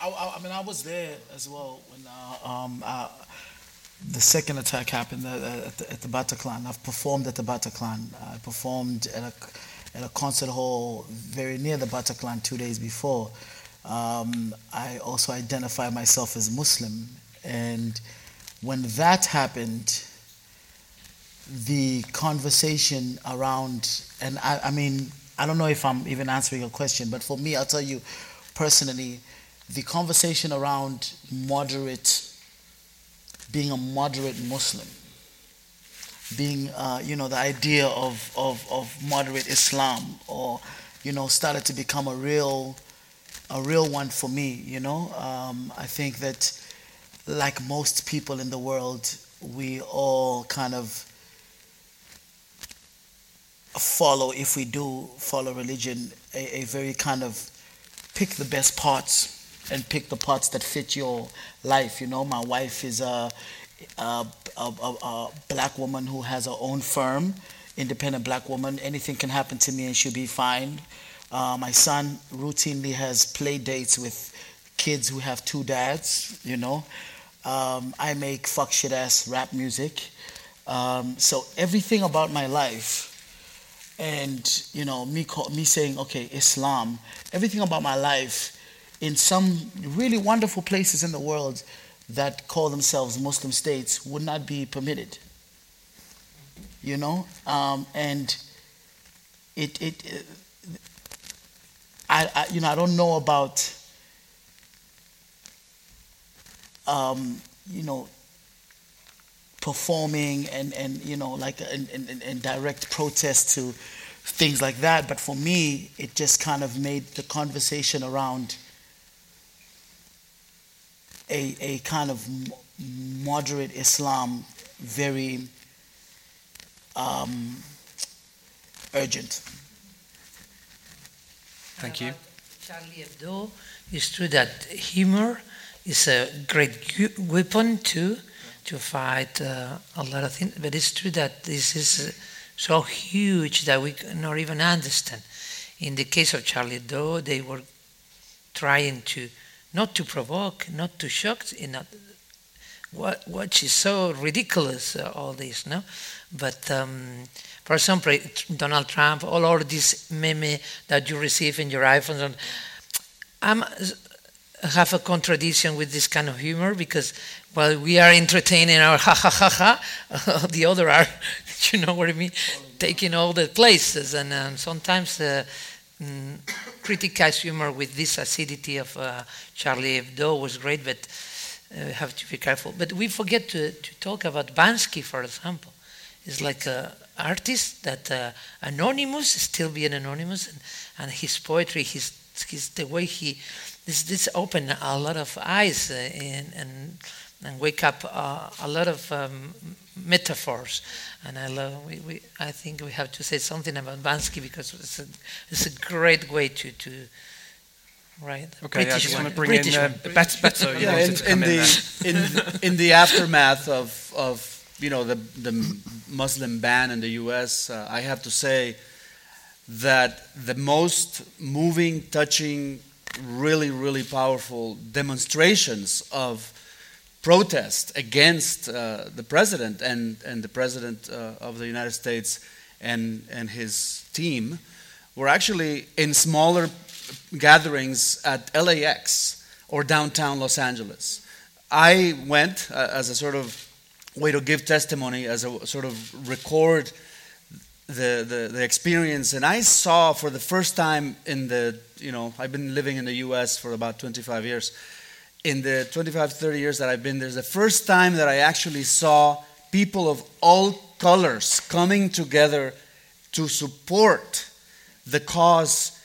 I, I, I mean, I was there as well when uh, um, uh, the second attack happened uh, at the, at the Bataclan. I've performed at the Bataclan. I performed at a, at a concert hall very near the Bataclan two days before. Um, I also identify myself as Muslim, and when that happened, the conversation around, and I, I mean, I don't know if I'm even answering your question, but for me, I'll tell you personally, the conversation around moderate, being a moderate Muslim, being, uh, you know, the idea of, of, of moderate Islam, or, you know, started to become a real, a real one for me, you know. Um, I think that, like most people in the world, we all kind of follow, if we do follow religion, a, a very kind of pick the best parts and pick the parts that fit your life. You know, my wife is a, a, a, a, black woman who has her own firm, independent black woman. Anything can happen to me and she'll be fine. Uh, my son routinely has play dates with kids who have two dads, you know. Um, I make fuck shit ass rap music. Um, so everything about my life and you know me call, me saying okay Islam everything about my life in some really wonderful places in the world that call themselves Muslim states would not be permitted you know? Um, and it, it, it I, I, you know I don't know about um, you know performing and, and you know like in, in, in direct protest to things like that but for me it just kind of made the conversation around a, a kind of moderate Islam very um, urgent. Thank you. Charlie Hebdo, it's true that humor is a great weapon too to fight uh, a lot of things, but it's true that this is uh, so huge that we cannot even understand. In the case of Charlie Hebdo, they were trying to not to provoke, not to shock, not what what is so ridiculous uh, all this, no? But um, for example, Donald Trump, all of this meme that you receive in your iPhones, I'm have a contradiction with this kind of humor because while we are entertaining our ha ha ha ha, the other are, you know what I mean, taking all the places and um, sometimes. Uh, mm, criticize humor with this acidity of uh, Charlie Hebdo was great, but uh, we have to be careful. But we forget to, to talk about Bansky, for example. It's like an artist that uh, anonymous, still being anonymous, and, and his poetry, his, his the way he this this open a lot of eyes uh, and and and wake up uh, a lot of um, metaphors. And I love, we, we, I think we have to say something about Bansky because it's a, it's a great way to, to right. Okay, British I just one. want to bring British in uh, Beto. Beto yeah, in, in, the in, in the aftermath of of you know the the Muslim ban in the U.S., uh, I have to say that the most moving, touching, really, really powerful demonstrations of protest against uh, the president and, and the president uh, of the United States and, and his team were actually in smaller gatherings at LAX or downtown Los Angeles. I went uh, as a sort of way to give testimony, as a sort of record the, the, the experience. And I saw for the first time in the, you know, I've been living in the US for about 25 years. In the 25, 30 years that I've been there, the first time that I actually saw people of all colors coming together to support the cause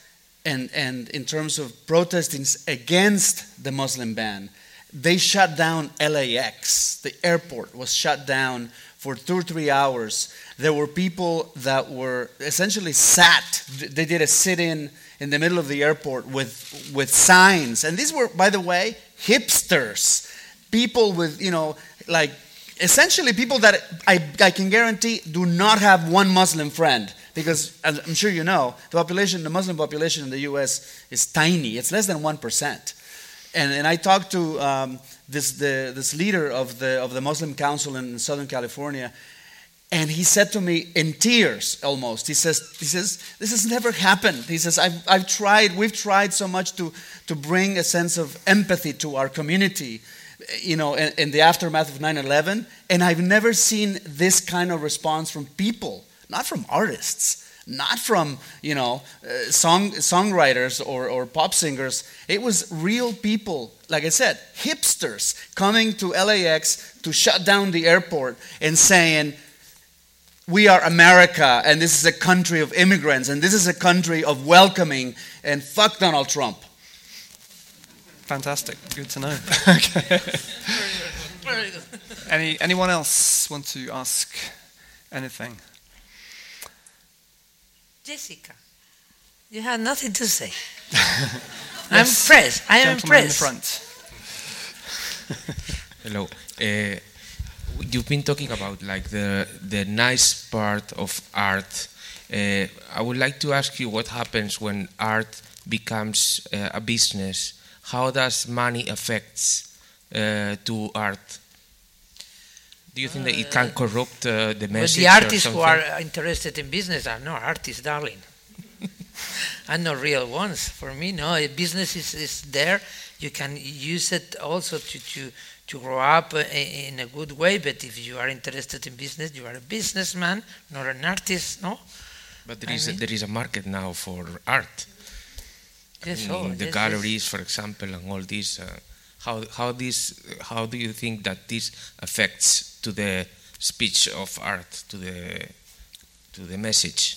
and, and in terms of protesting against the Muslim ban. They shut down LAX. The airport was shut down for two or three hours. There were people that were essentially sat. They did a sit in in the middle of the airport with, with signs. And these were, by the way, hipsters. People with, you know, like essentially people that I, I can guarantee do not have one Muslim friend. Because I'm sure you know, the population, the Muslim population in the US is tiny. It's less than 1%. And, and I talked to um, this, the, this leader of the, of the Muslim Council in Southern California, and he said to me in tears almost, he says, he says This has never happened. He says, I've, I've tried, we've tried so much to, to bring a sense of empathy to our community, you know, in, in the aftermath of 9 11, and I've never seen this kind of response from people, not from artists not from you know uh, song songwriters or, or pop singers it was real people like i said hipsters coming to lax to shut down the airport and saying we are america and this is a country of immigrants and this is a country of welcoming and fuck donald trump fantastic good to know okay Any, anyone else want to ask anything Jessica. You have nothing to say. I'm Yes, impressed. I am Gentleman in the front. Hello. Uh, you've been talking about like the the nice part of art. Uh, I would like to ask you what happens when art becomes uh, a business. How does money affects uh, to art? Do you think that it can corrupt uh, the But message? the or artists who are interested in business are not artists, darling. and not real ones. For me, no. A business is, is there. You can use it also to, to, to grow up uh, in a good way. But if you are interested in business, you are a businessman, not an artist, no? But there I is a, mean- there is a market now for art. Yes, in oh, the yes, yes. galleries, for example, and all this. Uh, how how this how do you think that this affects to the speech of art, to the to the message?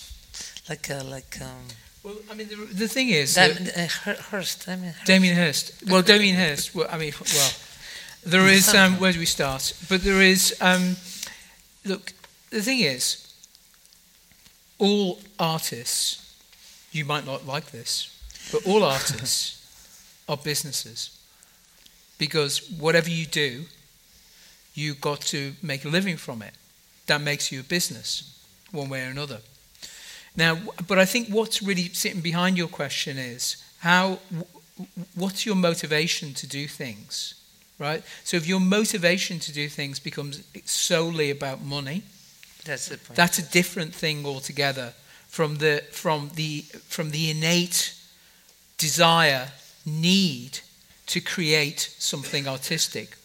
Like, uh, like um, Well, I mean, the, the thing is, Dam- uh, Hur- Hirst. I mean, Damien Hirst. Well, Damien Hirst. Well, I mean, well, there is. Um, where do we start? But there is. Um, look, the thing is, all artists. You might not like this, but all artists are businesses because whatever you do, you've got to make a living from it. That makes you a business, one way or another. Now, but I think what's really sitting behind your question is how, what's your motivation to do things, right? So if your motivation to do things becomes solely about money, that's the point. that's a different thing altogether from the from the from the innate desire, need to create something artistic.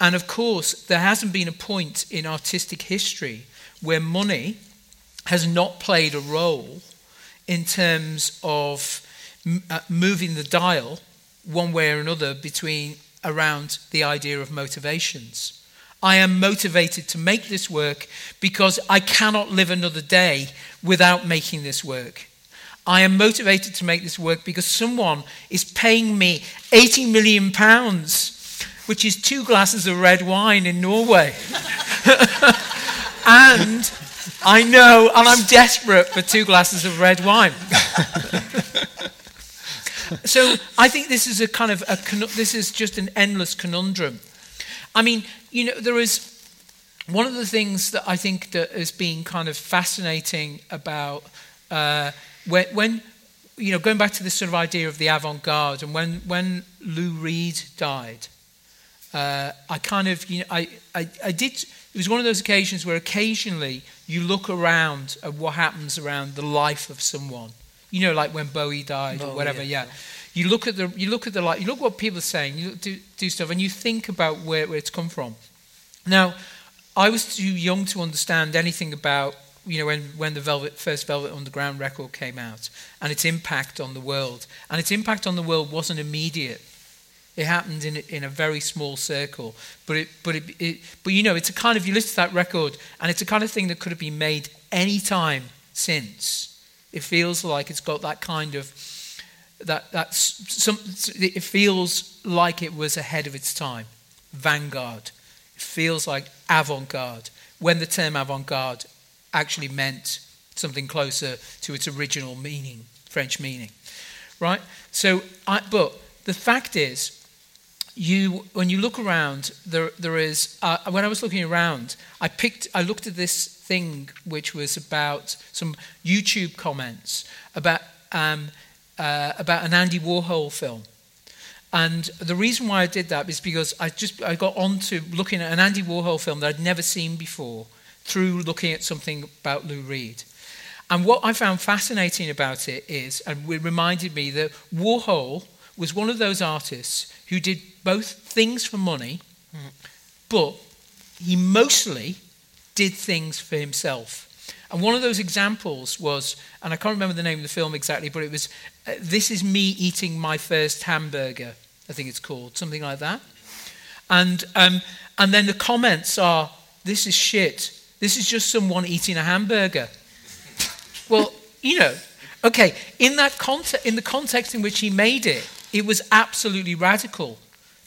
And of course, there hasn't been a point in artistic history where money has not played a role in terms of m- uh, moving the dial one way or another between around the idea of motivations. I am motivated to make this work because I cannot live another day without making this work. I am motivated to make this work because someone is paying me 80 million pounds, which is two glasses of red wine in Norway. and I know, and I'm desperate for two glasses of red wine. so I think this is a kind of a this is just an endless conundrum. I mean, you know, there is one of the things that I think that has been kind of fascinating about uh, when, when you know going back to this sort of idea of the avant-garde and when when Lou Reed died, uh, I kind of you know I, I I did it was one of those occasions where occasionally you look around at what happens around the life of someone. You know, like when Bowie died or whatever. yeah. Yeah. You look at the you look at the like you look what people are saying. You do do stuff and you think about where, where it's come from. Now, I was too young to understand anything about you know when when the Velvet first Velvet Underground record came out and its impact on the world. And its impact on the world wasn't immediate. It happened in a, in a very small circle, but it, but it, it, but you know, it's a kind of you listen to that record, and it's a kind of thing that could have been made any time since. It feels like it's got that kind of that that's some. It feels like it was ahead of its time, vanguard. It feels like avant-garde. When the term avant-garde actually meant something closer to its original meaning, French meaning, right? So, I, but the fact is, you when you look around, there there is. Uh, when I was looking around, I picked, I looked at this thing which was about some YouTube comments about um, uh, about an Andy Warhol film. And the reason why I did that is because I just I got onto looking at an Andy Warhol film that I'd never seen before through looking at something about Lou Reed. And what I found fascinating about it is, and it reminded me that Warhol was one of those artists who did both things for money, but he mostly did things for himself. And one of those examples was, and I can't remember the name of the film exactly, but it was uh, This Is Me Eating My First Hamburger, I think it's called, something like that. And, um, and then the comments are, This is shit. This is just someone eating a hamburger. well, you know, okay, in, that context, in the context in which he made it, it was absolutely radical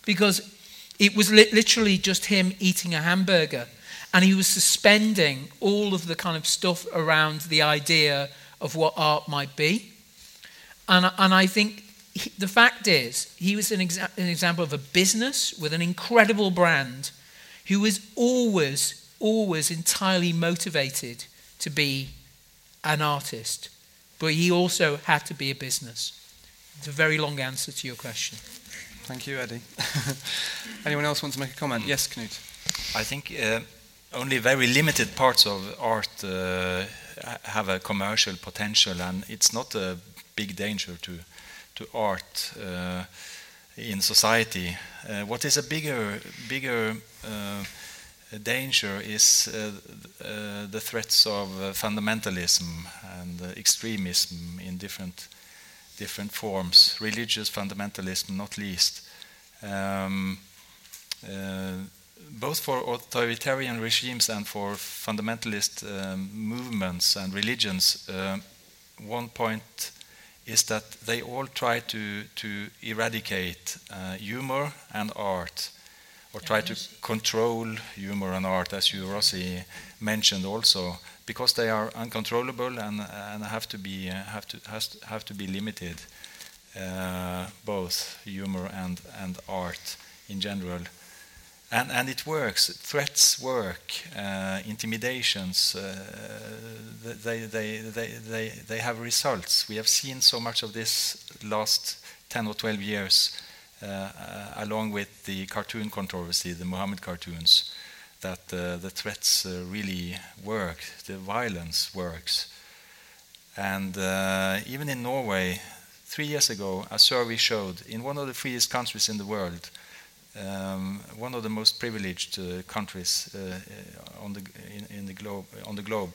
because it was li- literally just him eating a hamburger and he was suspending all of the kind of stuff around the idea of what art might be. And, and I think he, the fact is, he was an, exa- an example of a business with an incredible brand who was always, always entirely motivated to be an artist. But he also had to be a business. It's a very long answer to your question. Thank you, Eddie. Anyone else want to make a comment? Yes, Knut. I think uh, only very limited parts of art uh, have a commercial potential, and it's not a big danger to to art uh, in society. Uh, what is a bigger bigger uh, danger is uh, the threats of fundamentalism and extremism in different different forms, religious fundamentalism not least. Um, both for authoritarian regimes and for fundamentalist um, movements and religions, uh, one point is that they all try to, to eradicate uh, humor and art, or try to control humor and art, as you, Rossy, mentioned also, because they are uncontrollable and, and have, to be, uh, have, to, to, have to be limited, uh, both humor and, and art in general. And, and it works. Threats work. Uh, intimidations, uh, they, they, they, they, they have results. We have seen so much of this last 10 or 12 years, uh, uh along with the cartoon controversy, the Muhammad cartoons, that uh, the threats uh, really work. The violence works. And even in Norway, three years ago, a survey showed in one of the freest countries in the world, um, one of the most privileged uh, countries uh, uh, on the in, in, the globe on the globe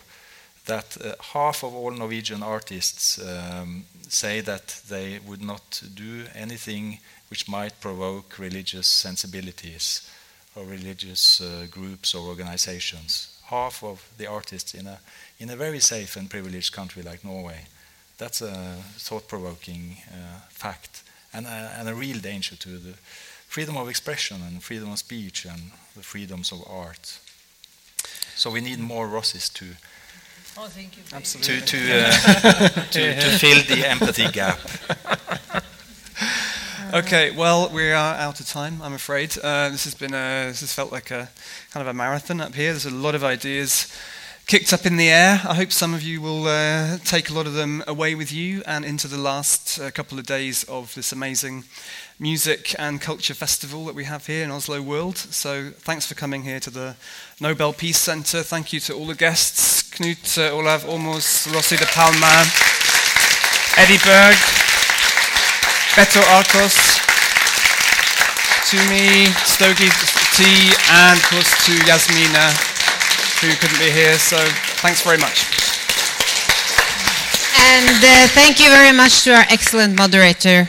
that uh, half of all Norwegian artists um, say that they would not do anything which might provoke religious sensibilities or religious uh, groups or organizations. Half of the artists in a in a very safe and privileged country like Norway. That's a thought-provoking uh, fact and a, and a real danger to the freedom of expression and freedom of speech and the freedoms of art. So we need more Rossys to oh, thank you, to to, uh, to, to fill the empathy gap. Okay, well, we are out of time, I'm afraid. Uh, this has been a, this has felt like a kind of a marathon up here. There's a lot of ideas kicked up in the air. I hope some of you will uh, take a lot of them away with you and into the last uh, couple of days of this amazing music and culture festival that we have here in Oslo World. So thanks for coming here to the Nobel Peace Center. Thank you to all the guests, Knut uh, Olav Åmås, Rossy de Palma, Eddie Berg, Beto Arcos, to me, Stogie T, and of course to Yasmina who couldn't be here. So thanks very much. And uh, thank you very much to our excellent moderator,